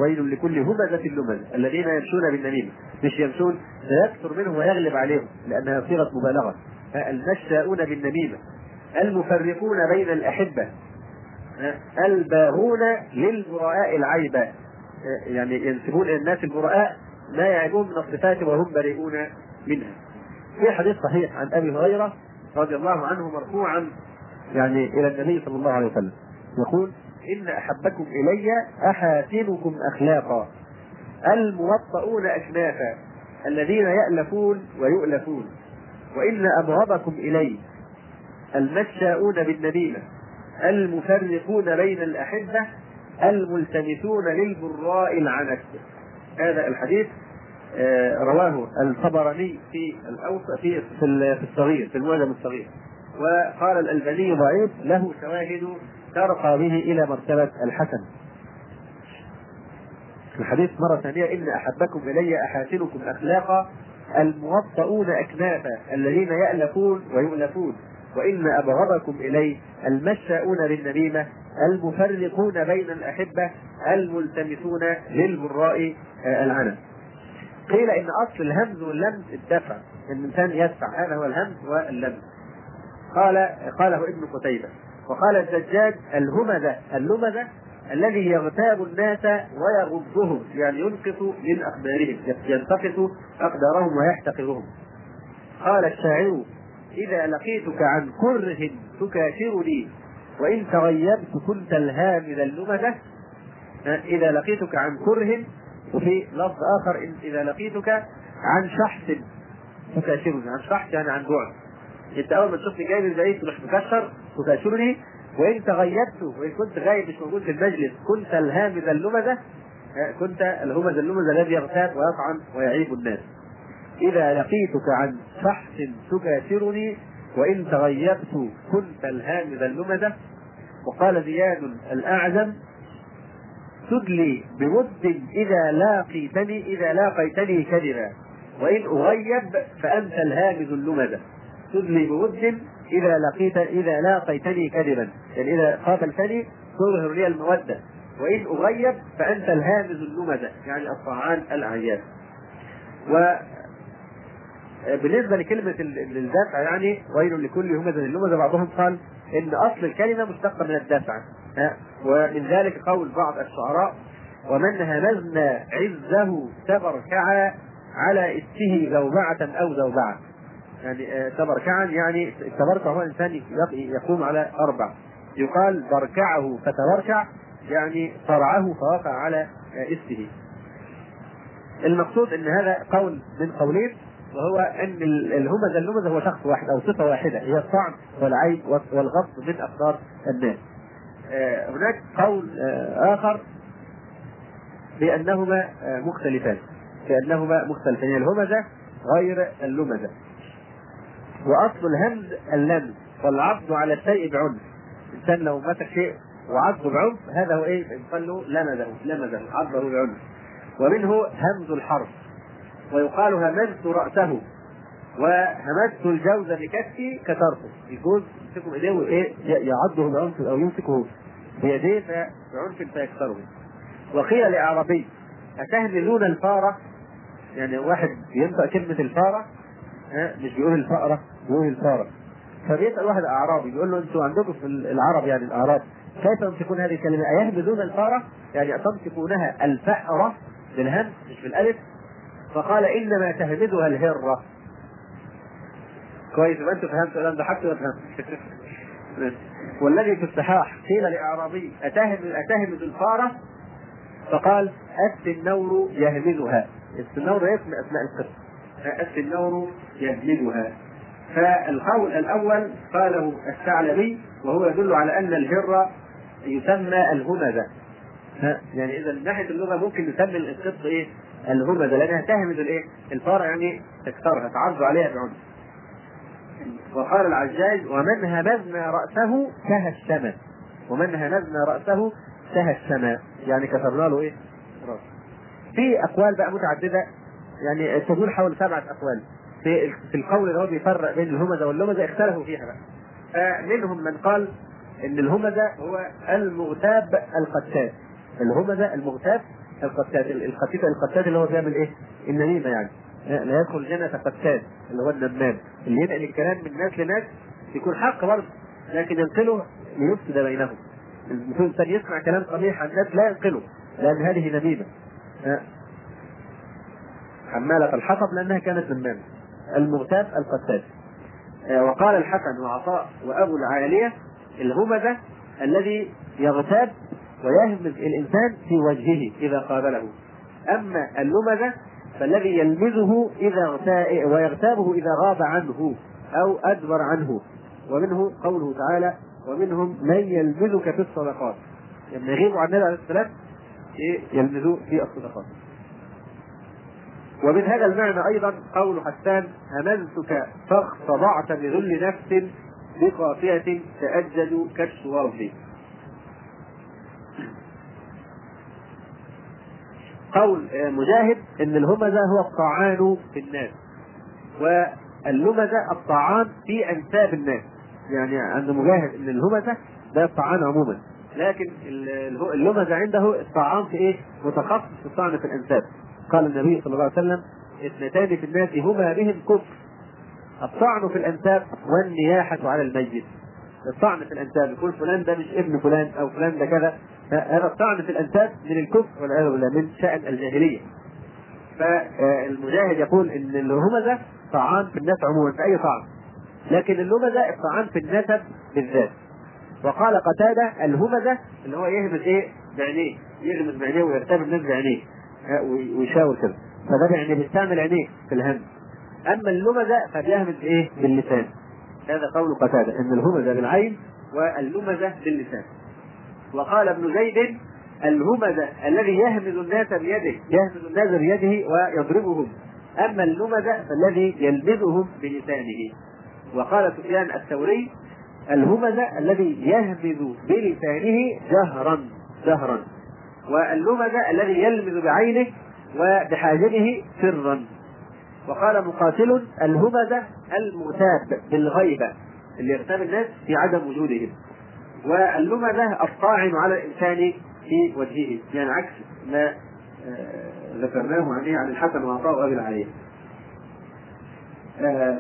ويل لكل همزة لمز الذين يمشون بالنميمة. مش يمشون سيكثر منهم ويغلب عليهم لأنها صيغة مبالغة. المشاؤون بالنميمة. المفرقون بين الأحبة. الباغون للبراء العيبة يعني ينسبون إلى الناس البراء ما يعيبون من الصفات وهم بريئون منها. في حديث صحيح عن أبي هريرة رضي الله عنه مرفوعا يعني إلى النبي صلى الله عليه وسلم يقول إن أحبكم إلي أحاسنكم أخلاقا الموطؤون أكنافا الذين يألفون ويؤلفون وإن أبغضكم إلي المشاؤون بالنميمة المفرقون بين الأحبة الملتمسون للبراء العنت هذا الحديث رواه الطبراني في الأوسط في في الصغير في المعجم الصغير. وقال الألباني ضعيف له شواهد ترقى به إلى مرتبة الحسن. الحديث مرة ثانية إن أحبكم إلي أحاسنكم أخلاقا الموطؤون أكنافا الذين يألفون ويؤلفون وإن أبغضكم إلي المشاؤون للنميمة المفرقون بين الأحبة الملتمسون للبراء آه، العنب قيل إن أصل الهمز واللمز الدفع الإنسان يدفع هذا هو الهمز واللمز. قال قاله ابن قتيبة. وقال الزجاج الهمذة اللمذة الذي يغتاب الناس ويغضهم يعني ينقص من أقدارهم ينتقص أقدارهم ويحتقرهم. قال الشاعر إذا لقيتك عن كره تكاشرني وإن تغيبت كنت الهامد اللمذة إذا لقيتك عن كره وفي لفظ آخر إذا لقيتك عن شحث تكاشرني عن شحث يعني عن بعد. إنت أول ما تشوفني جاي من بعيد تروح مكشر تكاشرني وإن تغيبت وإن كنت غايب مش موجود في المجلس كنت الهامز اللمزة كنت الهمز اللمزة الذي يغتاب ويطعن ويعيب الناس. إذا لقيتك عن فحش تكاشرني وإن تغيبت كنت الهامز اللمزة. وقال زياد تدلي بود إذا لاقيتني إذا لاقيتني كذبا. وإن أغيب فأنت الهامز اللمزه تدلي بود إذا لقيت إذا لاقيتني كذبا. يعني إذا قابلتني تظهر لي المودة. وإن أغيب فأنت الهامز اللمزة يعني الطعان العياب. و بالنسبة لكلمة الرفع يعني ويل لكل همزة اللمزة بعضهم قال إن أصل الكلمة مشتقة من الدفع ومن ذلك قول بعض الشعراء ومن همزنا عزه تبركع على إسته زوبعة أو زوبعة. يعني آه، تبركعا يعني التبركع هو الانسان يقوم على أربع. يقال بركعه فتبركع يعني صرعه فوقع على اسمه المقصود إن هذا قول من قولين وهو إن الهمزه اللمزه هو شخص واحد أو صفة واحدة هي الطعن والعيب والغض من افكار الناس. هناك قول آخر بأنهما مختلفان بأنهما مختلفان الهمزة غير اللمزة. وأصل الهمز اللمز والعض على الشيء بعنف. الانسان لو مسك شيء وعضه بعنف هذا هو إيه؟ يقال له لمزه لمزه عضه بعنف. ومنه همز الحرف ويقال همزت رأسه وهمزت الجوز بكفي كسرته الجوز يمسكه بإيديه وإيه يعضه بعنف أو يمسكه بيديه بعنف فيكسره. وقيل لأعرابي اتهملون الفارة؟ يعني واحد ينطق كلمة الفارة مش بيقول الفأرة بيقول الفارة. فبيسأل واحد أعرابي بيقول له أنتوا عندكم في العرب يعني الأعراب كيف تمسكون هذه الكلمة؟ أيهمزون الفارة؟ يعني تمسكونها الفأرة بالهمز مش بالألف؟ فقال إنما تهمدها الهرة. كويس يبقى أنتوا فهمتوا الان ضحكتوا ولا فهمت [laughs] والذي في الصحاح قيل لأعرابي اتهم اتهمد الفارة فقال السنور يهمدها السنور اسم أسماء القسم السنور يهمدها فالقول الأول قاله الثعلبي وهو يدل على أن الهره يسمى الهمزه يعني إذا من ناحية اللغة ممكن نسمي القط إيه؟ الهمزه لأنها تهمز الإيه؟ الفار يعني تكسرها تعض عليها بعنف. وقال العجاج ومن همزنا رأسه سهى السماء ومن همزنا رأسه سهى السماء يعني كسرنا له إيه؟ راسه. في أقوال بقى متعددة يعني تدور حول سبعة أقوال في في القول اللي هو بيفرق بين الهمزة واللمزة اختلفوا فيها بقى. فمنهم من قال إن الهمزة هو المغتاب القتال الهمزة المغتاب القتات القتيت القتات اللي هو بيعمل إيه؟ النميمة يعني لا يدخل جنة قتات اللي هو النمام اللي ينقل الكلام من ناس لناس يكون حق برضه لكن ينقله ليفسد بينهم. الإنسان يسمع كلام قبيح عن الناس لا ينقله لأن هذه نميمة. حمالة الحطب لأنها كانت نمامه المغتاب القتات وقال الحسن وعطاء وأبو العالية الهمزه الذي يغتاب ويهمز الإنسان في وجهه إذا قابله. أما اللمزه فالذي يلمزه اغتاء ويغتابه إذا غاب عنه أو أدبر عنه. ومنه قوله تعالى ومنهم من يلمزك في الصدقات. لما يغيبوا عن النبي عليه السلام في الصدقات. ومن هذا المعنى أيضا قول حسان همزتك فاخضعت بذل نفس بقافية تأجج كالشوارب قول مجاهد إن الهمزة هو الطعان في الناس واللمزة الطعان في أنساب الناس. يعني عند مجاهد إن الهمزة ده الطعان عموما لكن اللمزة عنده الطعان في إيه؟ متخصص في الطعن في الأنساب. قال النبي صلى الله عليه وسلم اثنتان في الناس هما بهم كفر الطعن في الأنساب والنياحة على الميت. الطعن في الأنساب يقول فلان ده مش ابن فلان أو فلان ده كذا. هذا الطعن في الانساب من الكفر والعياذ بالله من شأن الجاهلية. فالمجاهد يقول إن الهمزه طعان في الناس عموما في أي طعن. لكن اللمزة الطعان في النسب بالذات. وقال قتادة الهمزة اللي هو يهمز إيه؟ بعينيه يغمز بعينيه ويرتب الناس بعينيه ويشاور كده. فده يعني بيستعمل عينيه في الهمز. أما اللمزة فبيهمز إيه؟ باللسان. هذا قول قتادة إن الهمزه بالعين واللمزة باللسان. وقال ابن زيد الهمزة الذي يهمز الناس بيده يهمز الناس بيده ويضربهم. أما اللمزة فالذي يلمزهم بلسانه. وقال سفيان الثوري الهمزة الذي يهمز بلسانه جهرا جهرا. واللمزة الذي يلمز بعينه وبحاجبه سرا. وقال مقاتل الهمزة المغتاب بالغيبة اللي يغتاب الناس في عدم وجودهم. واللمزة الطاعن على الإنسان في وجهه يعني عكس ما ذكرناه عليه عن الحسن وعطاء وأبي العالية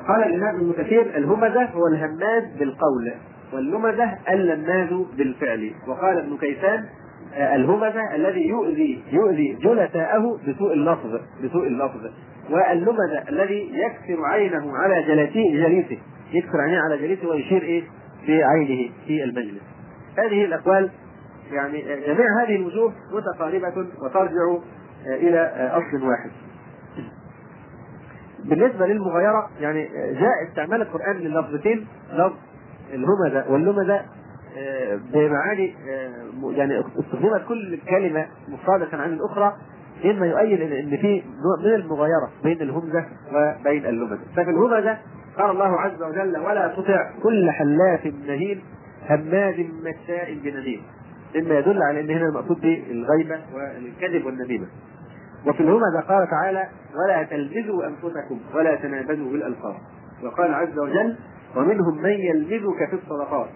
قال الإمام ابن كثير الهمزة هو الهماز بالقول واللمزة اللماز بالفعل. وقال ابن كيسان الهمزة الذي يؤذي يؤذي جلساءه بسوء اللفظ بسوء اللفظ. واللمزة الذي يكسر عينه على جلسيه جليسه يكسر عينه على جليسه ويشير إيه؟ بعينه في المجلس. هذه الأقوال يعني جميع هذه الوجوه متقاربة وترجع إلى أصل واحد. بالنسبة للمغايرة يعني جاء استعمال القرآن للفظتين لفظ الهمزه واللمزة آه، بمعاني آه، يعني استخدمت كل كلمه مفردة عن الأخرى مما يؤيد إن في نوع من المغايرة بين الهمزة وبين اللمزة ففي الهمزة قال الله عز وجل ولا تطع كل حلاف مهين هماز مشاء بنميم مما يدل على إن هنا المقصود به الغيبة والكذب والنميمة. وفي الهمزه قال تعالى ولا تلمزوا أنفسكم ولا تنابزوا بالالقاب وقال عز وجل ومنهم من يلمزك في الصدقات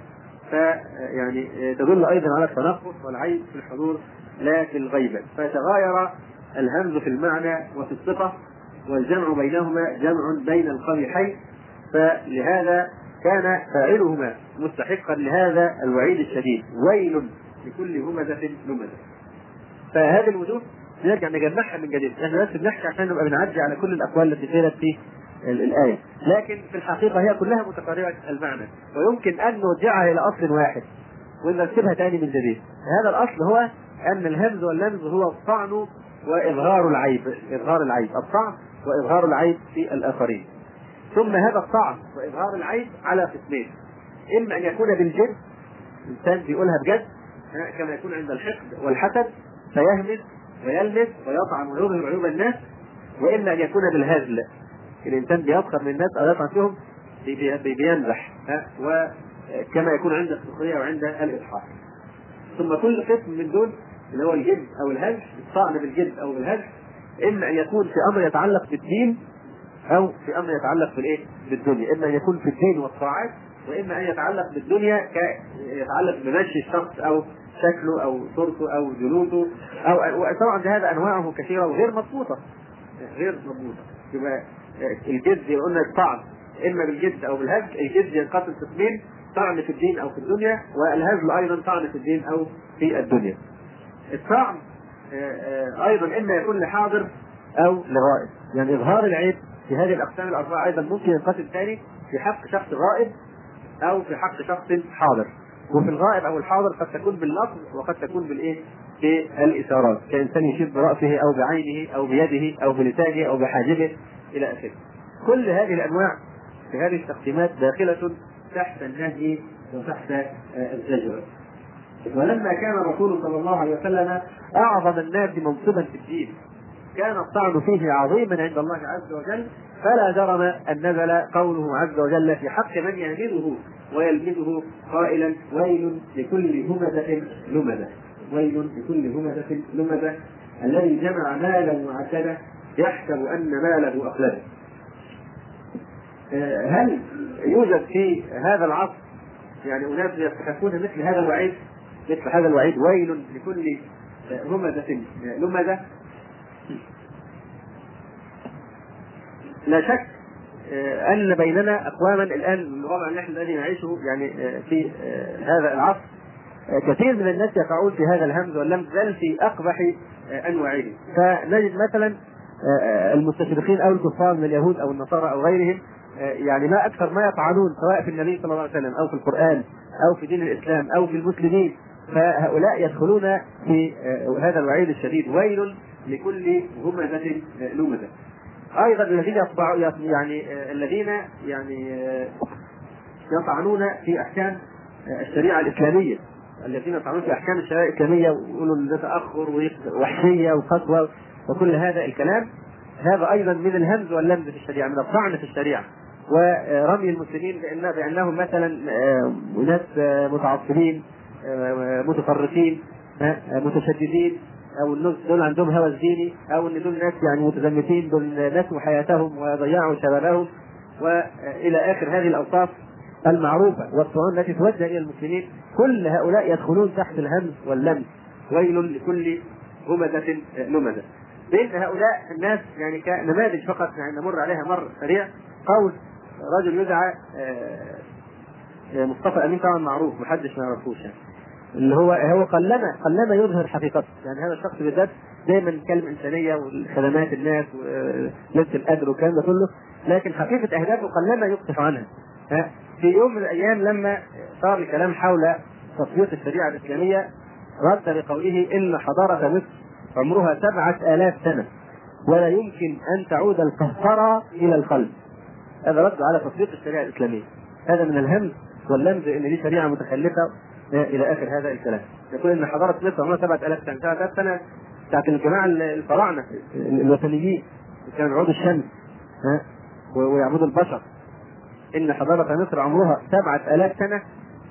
فيعني تدل أيضا على التنقص والعيب في الحضور لا في الغيبة. فتغاير الهمز في المعنى وفي الصفة والجمع بينهما جمع بين القبيحين. فلهذا كان فاعلهما مستحقا لهذا الوعيد الشديد. ويل لكل همزة لمزة. فهذه الوجوه نرجع نجمعها من جديد. إحنا بس بنحكي عشان نبقى بنعدي على كل الأقوال التي قيلت في الآية. لكن في الحقيقة هي كلها متقاربة المعنى. ويمكن أن نرجعها إلى أصل واحد. ونرتبها تاني من جديد. هذا الأصل هو أن الهمز واللمز هو الطعن وإظهار العيب. إظهار العيب. الطعن وإظهار العيب في الآخرين. ثم هذا الطعن وإظهار العيب على قسمين. إما أن يكون بالجد الإنسان بيقولها بجد كما يكون عند الحقد والحسد فيهمز ويلمس ويطعن ويظهر عيوب الناس وإما أن يكون بالهزل. الإنسان بيسخر من الناس أو يطعن فيهم بيمزح وكما يكون عند السخرية وعند الاضحاك ثم كل قسم من دول اللي هو الجد أو الهزل الطعن بالجد أو بالهزل إما أن يكون في أمر يتعلق بالدين أو في أمر يتعلق بالإيه؟ بالدنيا، إما أن يكون في الدين والطاعات وإما أن يتعلق بالدنيا يتعلق بمشي الشخص أو شكله أو صورته أو جلوده أو طبعا هذا أنواعه كثيرة وغير مضبوطة. غير مضبوطة. يبقى الجد قلنا الطعن إما بالجد أو بالهزل الجد ينقسم قسمين طعن في الدين أو في الدنيا والهزل أيضا طعن في الدين أو في الدنيا. الطعن أيضا إما يكون لحاضر أو لغائب. يعني إظهار العيب في هذه الأقسام الأربعة أيضا ممكن ينقسم ثاني في حق شخص غائب أو في حق شخص حاضر وفي الغائب أو الحاضر قد تكون باللفظ وقد تكون بالإيه؟ بالإشارات كإنسان يشير برأسه أو بعينه أو بيده أو بلسانه أو بحاجبه إلى آخره. كل هذه الأنواع في هذه التقسيمات داخلة تحت النهي وتحت الزجر. ولما كان الرسول صلى الله عليه وسلم أعظم الناس منصبا في الدين كان الطعن فيه عظيما عند الله عز وجل فلا جرم أن نزل قوله عز وجل في حق من يهمله ويلمزه قائلا ويل لكل همزة لمزة ويل لكل همزة لمزة الذي جمع مالا وعدده يحسب أن ماله أخلده. هل يوجد في هذا العصر يعني أناس يستحقون مثل هذا الوعيد مثل هذا الوعيد ويل لكل همزة لمزة لا شك أن بيننا أقواما الآن الوضع اللي إحنا الذي نعيشه يعني في هذا العصر كثير من الناس يقعون في هذا الهمز واللمز بل في أقبح انواعه فنجد مثلا المستشرقين أو الكفار من اليهود أو النصارى أو غيرهم يعني ما أكثر ما يطعنون سواء في النبي صلى الله عليه وسلم أو في القرآن أو في دين الإسلام أو في المسلمين فهؤلاء يدخلون في هذا الوعيد الشديد. ويل لكل همزة لمزة. أيضا الذين يعني الذين يعني يطعنون في أحكام الشريعة الإسلامية. الذين يطعنون في أحكام الشريعة الإسلامية ويقولوا ده تاخر ووحشيه وقسوة وكل هذا الكلام. هذا أيضا من الهمز واللمز في الشريعة من الطعن في الشريعة. ورمي المسلمين بأن بأنهم مثلا ناس متعصبين متفرقين متشددين أو الناس دول عندهم هوس ديني أو إن دول ناس يعني متزمتين دول نسوا حياتهم وضيعوا شبابهم وإلى آخر هذه الأوصاف المعروفة والطعون التي توجه إلى المسلمين. كل هؤلاء يدخلون تحت الهمز واللمس. ويل لكل همزه لمزه بين هؤلاء الناس يعني كنماذج فقط يعني نمر عليها مر سريع. قول رجل يدعى مصطفى أمين طبعا معروف محدش ما يعرفوش يعني. اللي هو هو قلما قلما يظهر حقيقته. يعني هذا الشخص بالذات دايما يتكلم إنسانية وخدمات الناس ولبس القدر والكلام ده كله لكن حقيقة أهدافه قلما يكشف عنها. في يوم من الأيام لما صار الكلام حول تطبيق الشريعة الإسلامية رد بقوله إن حضارة مصر عمرها سبعة آلاف سنة ولا يمكن أن تعود القهقرة إلى القلب. هذا رد على تطبيق الشريعة الإسلامية. هذا من الهمز واللمز إن دي شريعة متخلفة إلى آخر هذا الكلام. يقول إن حضاره مصر عمرها 7000 سنة 7000 سنة. بتاعت الجماعة الفراعنة الوثنيين كانوا يعبدوا الشمس ها ويعبدوا البشر. إن حضارة مصر عمرها 7000 سنة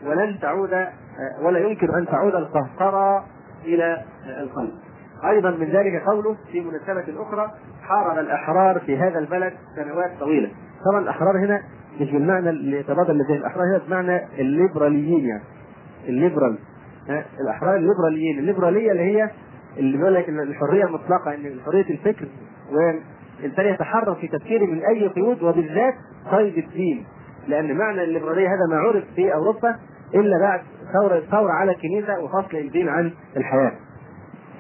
ولن تعود ولا يمكن أن تعود القهقرة إلى القلب. أيضا من ذلك قوله في مناسبة أخرى حارب الأحرار في هذا البلد سنوات طويلة. طبعا الأحرار هنا مش بالمعنى اللي يتبادل لديه الأحرار هنا بمعنى الليبراليين يعني. الليبرال الأحرار الليبراليين الليبرالية اللي هي اللي بيقول لك الحرية المطلقه إن حرية الفكر والانسان يتحرر في تفكيره من أي قيود وبالذات قيد الدين لأن معنى الليبرالية هذا ما عرف في أوروبا إلا بعد ثورة ثورة على الكنيسه وفصل الدين عن الحياة.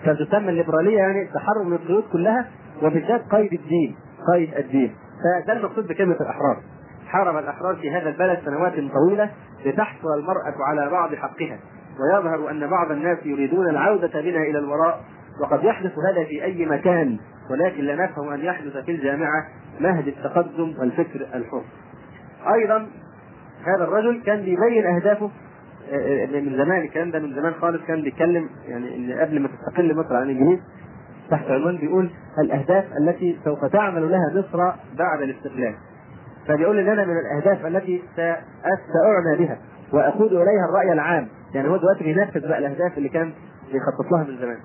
فتسمى الليبرالية يعني التحرر من القيود كلها وبالذات قيد الدين قيد الدين فده المقصود بكلمة الأحرار. حارب الأحرار في هذا البلد سنوات طويلة لتحصل المرأة على بعض حقها ويظهر أن بعض الناس يريدون العودة بنا إلى الوراء وقد يحدث هذا في أي مكان ولكن لا نفهم أن يحدث في الجامعة مهد التقدم والفكر الحر. أيضا هذا الرجل كان بيبين أهدافه من زمان الكلام ده من زمان خالص كان بيتكلم يعني إن قبل ما تستقل مصر عن الانجليز تحت عنوان بيقول الأهداف التي سوف تعمل لها مصر بعد الاستقلال. فبيقول أنا من الأهداف التي ساعنى بها وأقود إليها الرأي العام يعني هو دلوقتي بينفذ بقى الأهداف اللي كان بيخطط لها من زمان.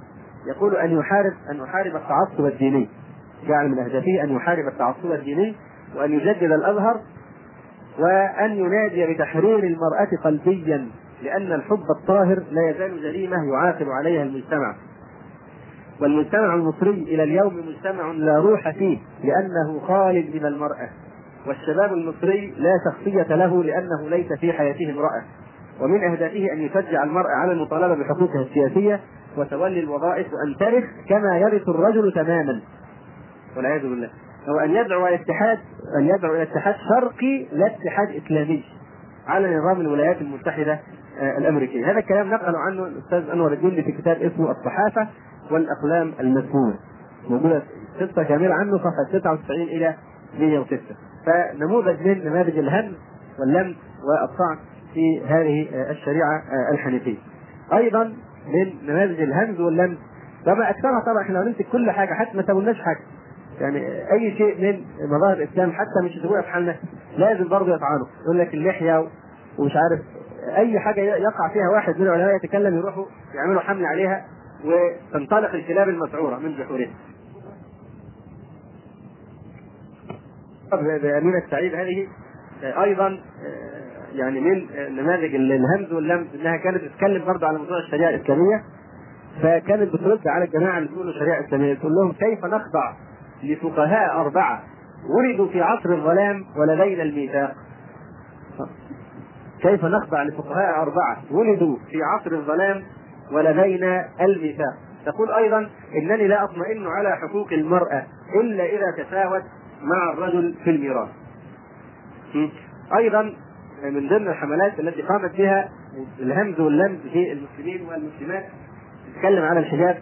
يقول أن يحارب أن يحارب التعصب الديني. جعل من أهدافه أن يحارب التعصب الديني وأن يجدد الازهر وأن ينادي بتحرير المرأة قلبيا لأن الحب الطاهر لا يزال جريمة يعاقب عليها المجتمع والمجتمع المصري إلى اليوم مجتمع لا روح فيه لأنه خالد من المرأة والشباب المصري لا شخصية له لأنه ليس في حياته امرأة. ومن أهدافه أن يشجع المرأة على المطالبة بحقوقها السياسية وتولي الوظائف وأن ترث كما يرث الرجل تماما. والعياذ بالله. هو أن يدعو إلى اتحاد أن يدعو إلى اتحاد شرقي لا اتحاد إسلامي على نظام الولايات المتحدة الأمريكية، هذا الكلام نقل عنه الأستاذ أنور الدين في كتاب اسمه الصحافة والأقلام المسمومة. موجودة قصة كامله عنه صفحة 99 إلى 106 فنموذج من نماذج الهم واللم والطعن في هذه الشريعة الحنيفية. أيضا من نماذج الهمز واللمز طبعا أكثرها طبعا إحنا هنمسك كل حاجة حتى ما سويناش حاجة يعني أي شيء من مظاهر الإسلام حتى مش يسيبوها في حالنا لازم برضه يطعنوا يقول لك اللحية ومش عارف أي حاجة يقع فيها واحد من العلماء يتكلم يروحوا يعملوا حمله عليها وتنطلق الكلاب المسعورة من جحورها. بأمينة السعيد هذه أيضا يعني من نماذج الهمز واللمز إنها كانت تتكلم برضه على موضوع الشريعة الإسلامية فكانت بترد على الجماعة اللي بيقولوا شريعة إسلامية تقول لهم كيف نخضع لفقهاء أربعة ولدوا في عصر الظلام ولدينا الميثاق؟ كيف نخضع لفقهاء أربعة ولدوا في عصر الظلام ولدينا الميثاق؟ تقول أيضا إنني لا أطمئن على حقوق المرأة إلا إذا تساوت مع الرجل في الميراث أيضا من ضمن الحملات التي قامت بها الهمز واللمز في المسلمين والمسلمات تتكلم على الحجاب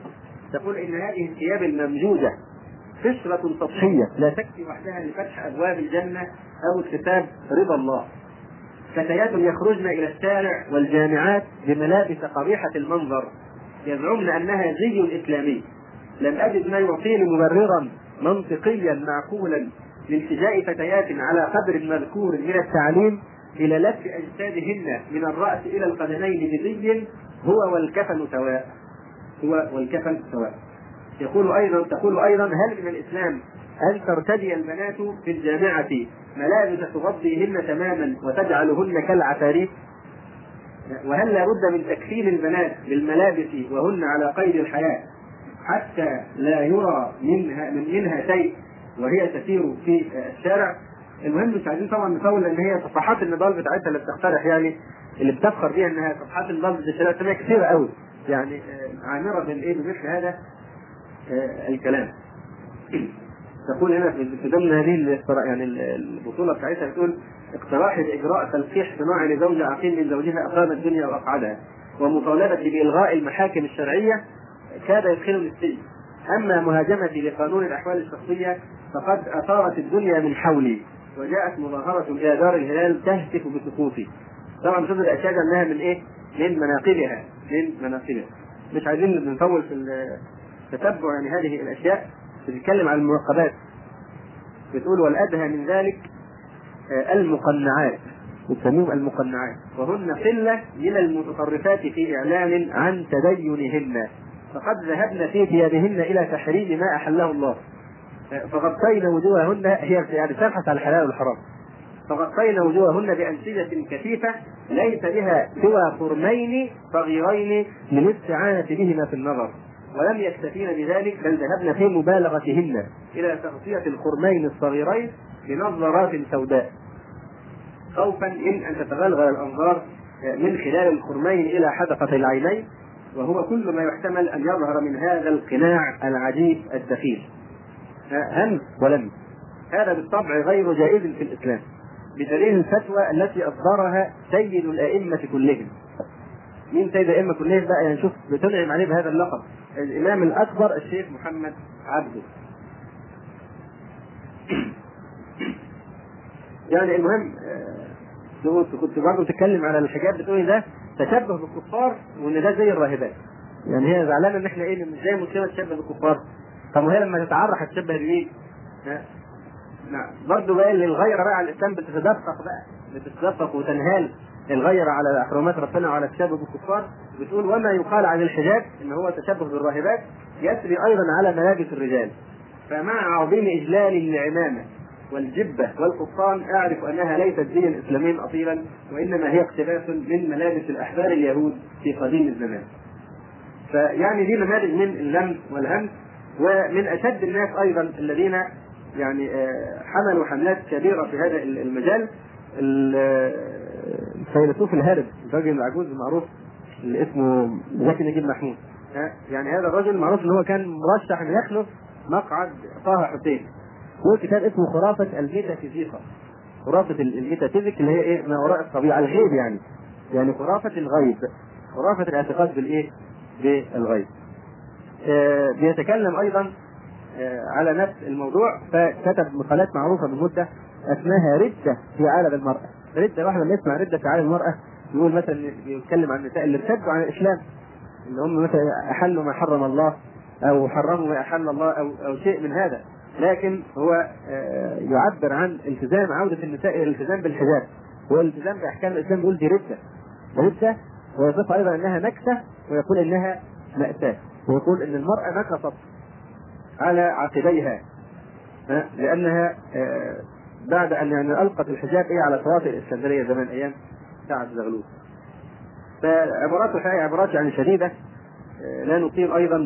تقول إن هذه الثياب الممجوده قشرة سطحية لا تكفي وحدها لفتح أبواب الجنة أو اكتساب رضا الله. فتيات يخرجن إلى الشارع والجامعات بملابس قبيحة المنظر يزعمن أنها زي إسلامي. لم أجد ما يعطيني مبررا منطقيا معقولا لالتجاء فتيات على قدر مذكور من التعليم إلى لف أجسادهن من الرأس إلى القدمين بزي هو والكفن سواء. هو والكفن سواء. يقول أيضا تقول أيضا هل من الإسلام أن ترتدي البنات في الجامعة ملابس تغطيهن تماما وتجعلهن كالعفاريت وهل لا بد من تكفين البنات بالملابس وهن على قيد الحياة حتى لا يرى منها من منها شيء وهي تسير في الشارع. المهم مش عايزين طبعا نقول ان هي صفحات النضال بتاعتها اللي بتقترح يعني اللي بتفخر بيها إنها صفحات النضال الاسلاميه كثيره قوي. يعني عامرة بالايه بمثل هذا الكلام. تقول هنا في ضمن هذه يعني البطولة بتاعتها بتقول اقتراح اجراء تلقيح صناعي لزوج عقيم من زوجها اقام الدنيا وأقعدها ومطالبة بإلغاء المحاكم الشرعية كاد يدخله للسجن أما مهاجمتي لقانون الأحوال الشخصية فقد أثارت الدنيا من حولي وجاءت مظاهرة إلى دار الهلال تهتف بسقوطي. طبعا بشوف الأشياء أنها من إيه؟ من مناقبها من مناقبها. مش عايزين نطول في تتبع يعني هذه الأشياء. بتتكلم عن المراقبات. بتقول والأدهى من ذلك آه، المقنعات. بتسميهم المقنعات. وهن قلة من المتطرفات في إعلان عن تدينهن. فقد ذهبن في ثيابهن إلى تحريم ما أحله الله. فغطينا وجوههن هي يعني تبحث عن الحلال والحرام. فغطينا وجوههن بأنسجة كثيفة ليس بها سوى قرنين صغيرين للاستعانة بهما في النظر. ولم يكتفين بذلك بل ذهبن في مبالغتهن إلى تغطية القرنين الصغيرين بنظارات سوداء. خوفا من أن تتغلغل الأنظار من خلال القرنين إلى حدقة العينين. وهو كل ما يحتمل أن يظهر من هذا القناع العجيب الدخيل. هم ولم. هذا بالطبع غير جائز في الإسلام بدليل الفتوى التي أصدرها سيد الأئمة كلهم. مين سيد الأئمة كلهم بقى؟ يعني شوف بتنعم عليه بهذا اللقب. الإمام الأكبر الشيخ محمد عبده. [coughs] يعني المهم آه، كنت برضه تتكلم على الحجاب بتقولي ده؟ تشبه بالكفار وإن ده زي الراهبات. يعني هي زعلانة إن إحنا إيه إزاي مسلمه تشبه بالكفار. طب وهي لما تتعرى هتشبه بمين؟ نعم. برضه بقى اللي الغيرة بقى على الإسلام بتتدفق بقى بتتدفق وتنهال الغيرة على حرمات ربنا وعلى التشبه بالكفار بتقول وما يقال عن الحجاب إن هو تشبه بالراهبات يسري أيضا على ملابس الرجال. فمع عظيم إجلال العمامه والجبة والقبطان أعرف أنها ليست دينا اسلاميا اصيلا وإنما هي اقتباس من ملابس الأحبار اليهود في قديم الزمان. فيعني دي نماذج من اللم والهم ومن أشد الناس أيضا الذين يعني آه، حملوا حملات كبيرة في هذا المجال الفيلسوف الهارب الراجل العجوز المعروف اللي اسمه زكي نجيب محمود يعني هذا الرجل معروف ان هو كان مرشح ان يخلف مقعد طه حسين هو كتاب اسمه خرافة الميتافيزيقا خرافة الميتافيزيك اللي هي إيه؟ ما وراء الطبيعة الغيب يعني. يعني خرافة الغيب. خرافة الاعتقاد بالإيه؟ بالغيب. آه بيتكلم أيضا آه على نفس الموضوع. فكتب مقالات معروفة من مده اسمها ردة في عالم المرأة. ردة واحد لما يسمع ردة في عالم المرأة. يقول مثلا يتكلم عن النساء اللي ارتدوا عن الإسلام. اللي هم مثلا أحلوا ما حرم الله أو حرموا ما أحل الله أو أو شيء من هذا. لكن هو آه، يعبر عن التزام عودة النساء إلى الالتزام بالحجاب. والالتزام بأحكام الإسلام بيقول دي ردة. ردة ويصف أيضا إنها نكسة ويقول إنها مأساة. ويقول إن المرأة نكست على عقبيها لأنها آه، بعد أن يعني ألقت الحجاب إيه على شواطئ الإسكندرية زمان أيام سعد زغلول. فعبارات الحقيقة عبارات يعني شديدة آه، لا أيضا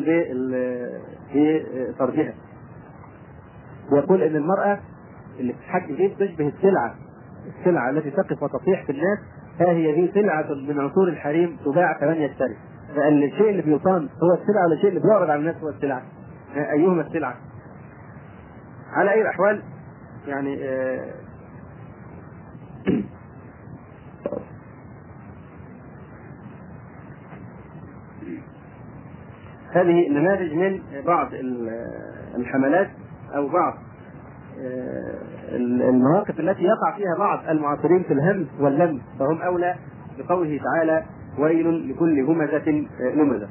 في طردها ويقول إن المرأة اللي بتتحكم فيه تشبه السلعة السلعة التي تقف وتطيح في الناس ها هي دي سلعة من عصور الحريم تباع فمن يشتري فان الشيء اللي بيصان هو السلعة ولا الشيء اللي بيعرض على الناس هو السلعة. أيهما السلعة؟ على أي الأحوال يعني آه هذه نماذج من بعض الحملات. أو بعض آه، المواقف التي يقع فيها بعض المعاصرين في الهم واللم فهم أولى بقوله تعالى ويل لكل همزة لمزه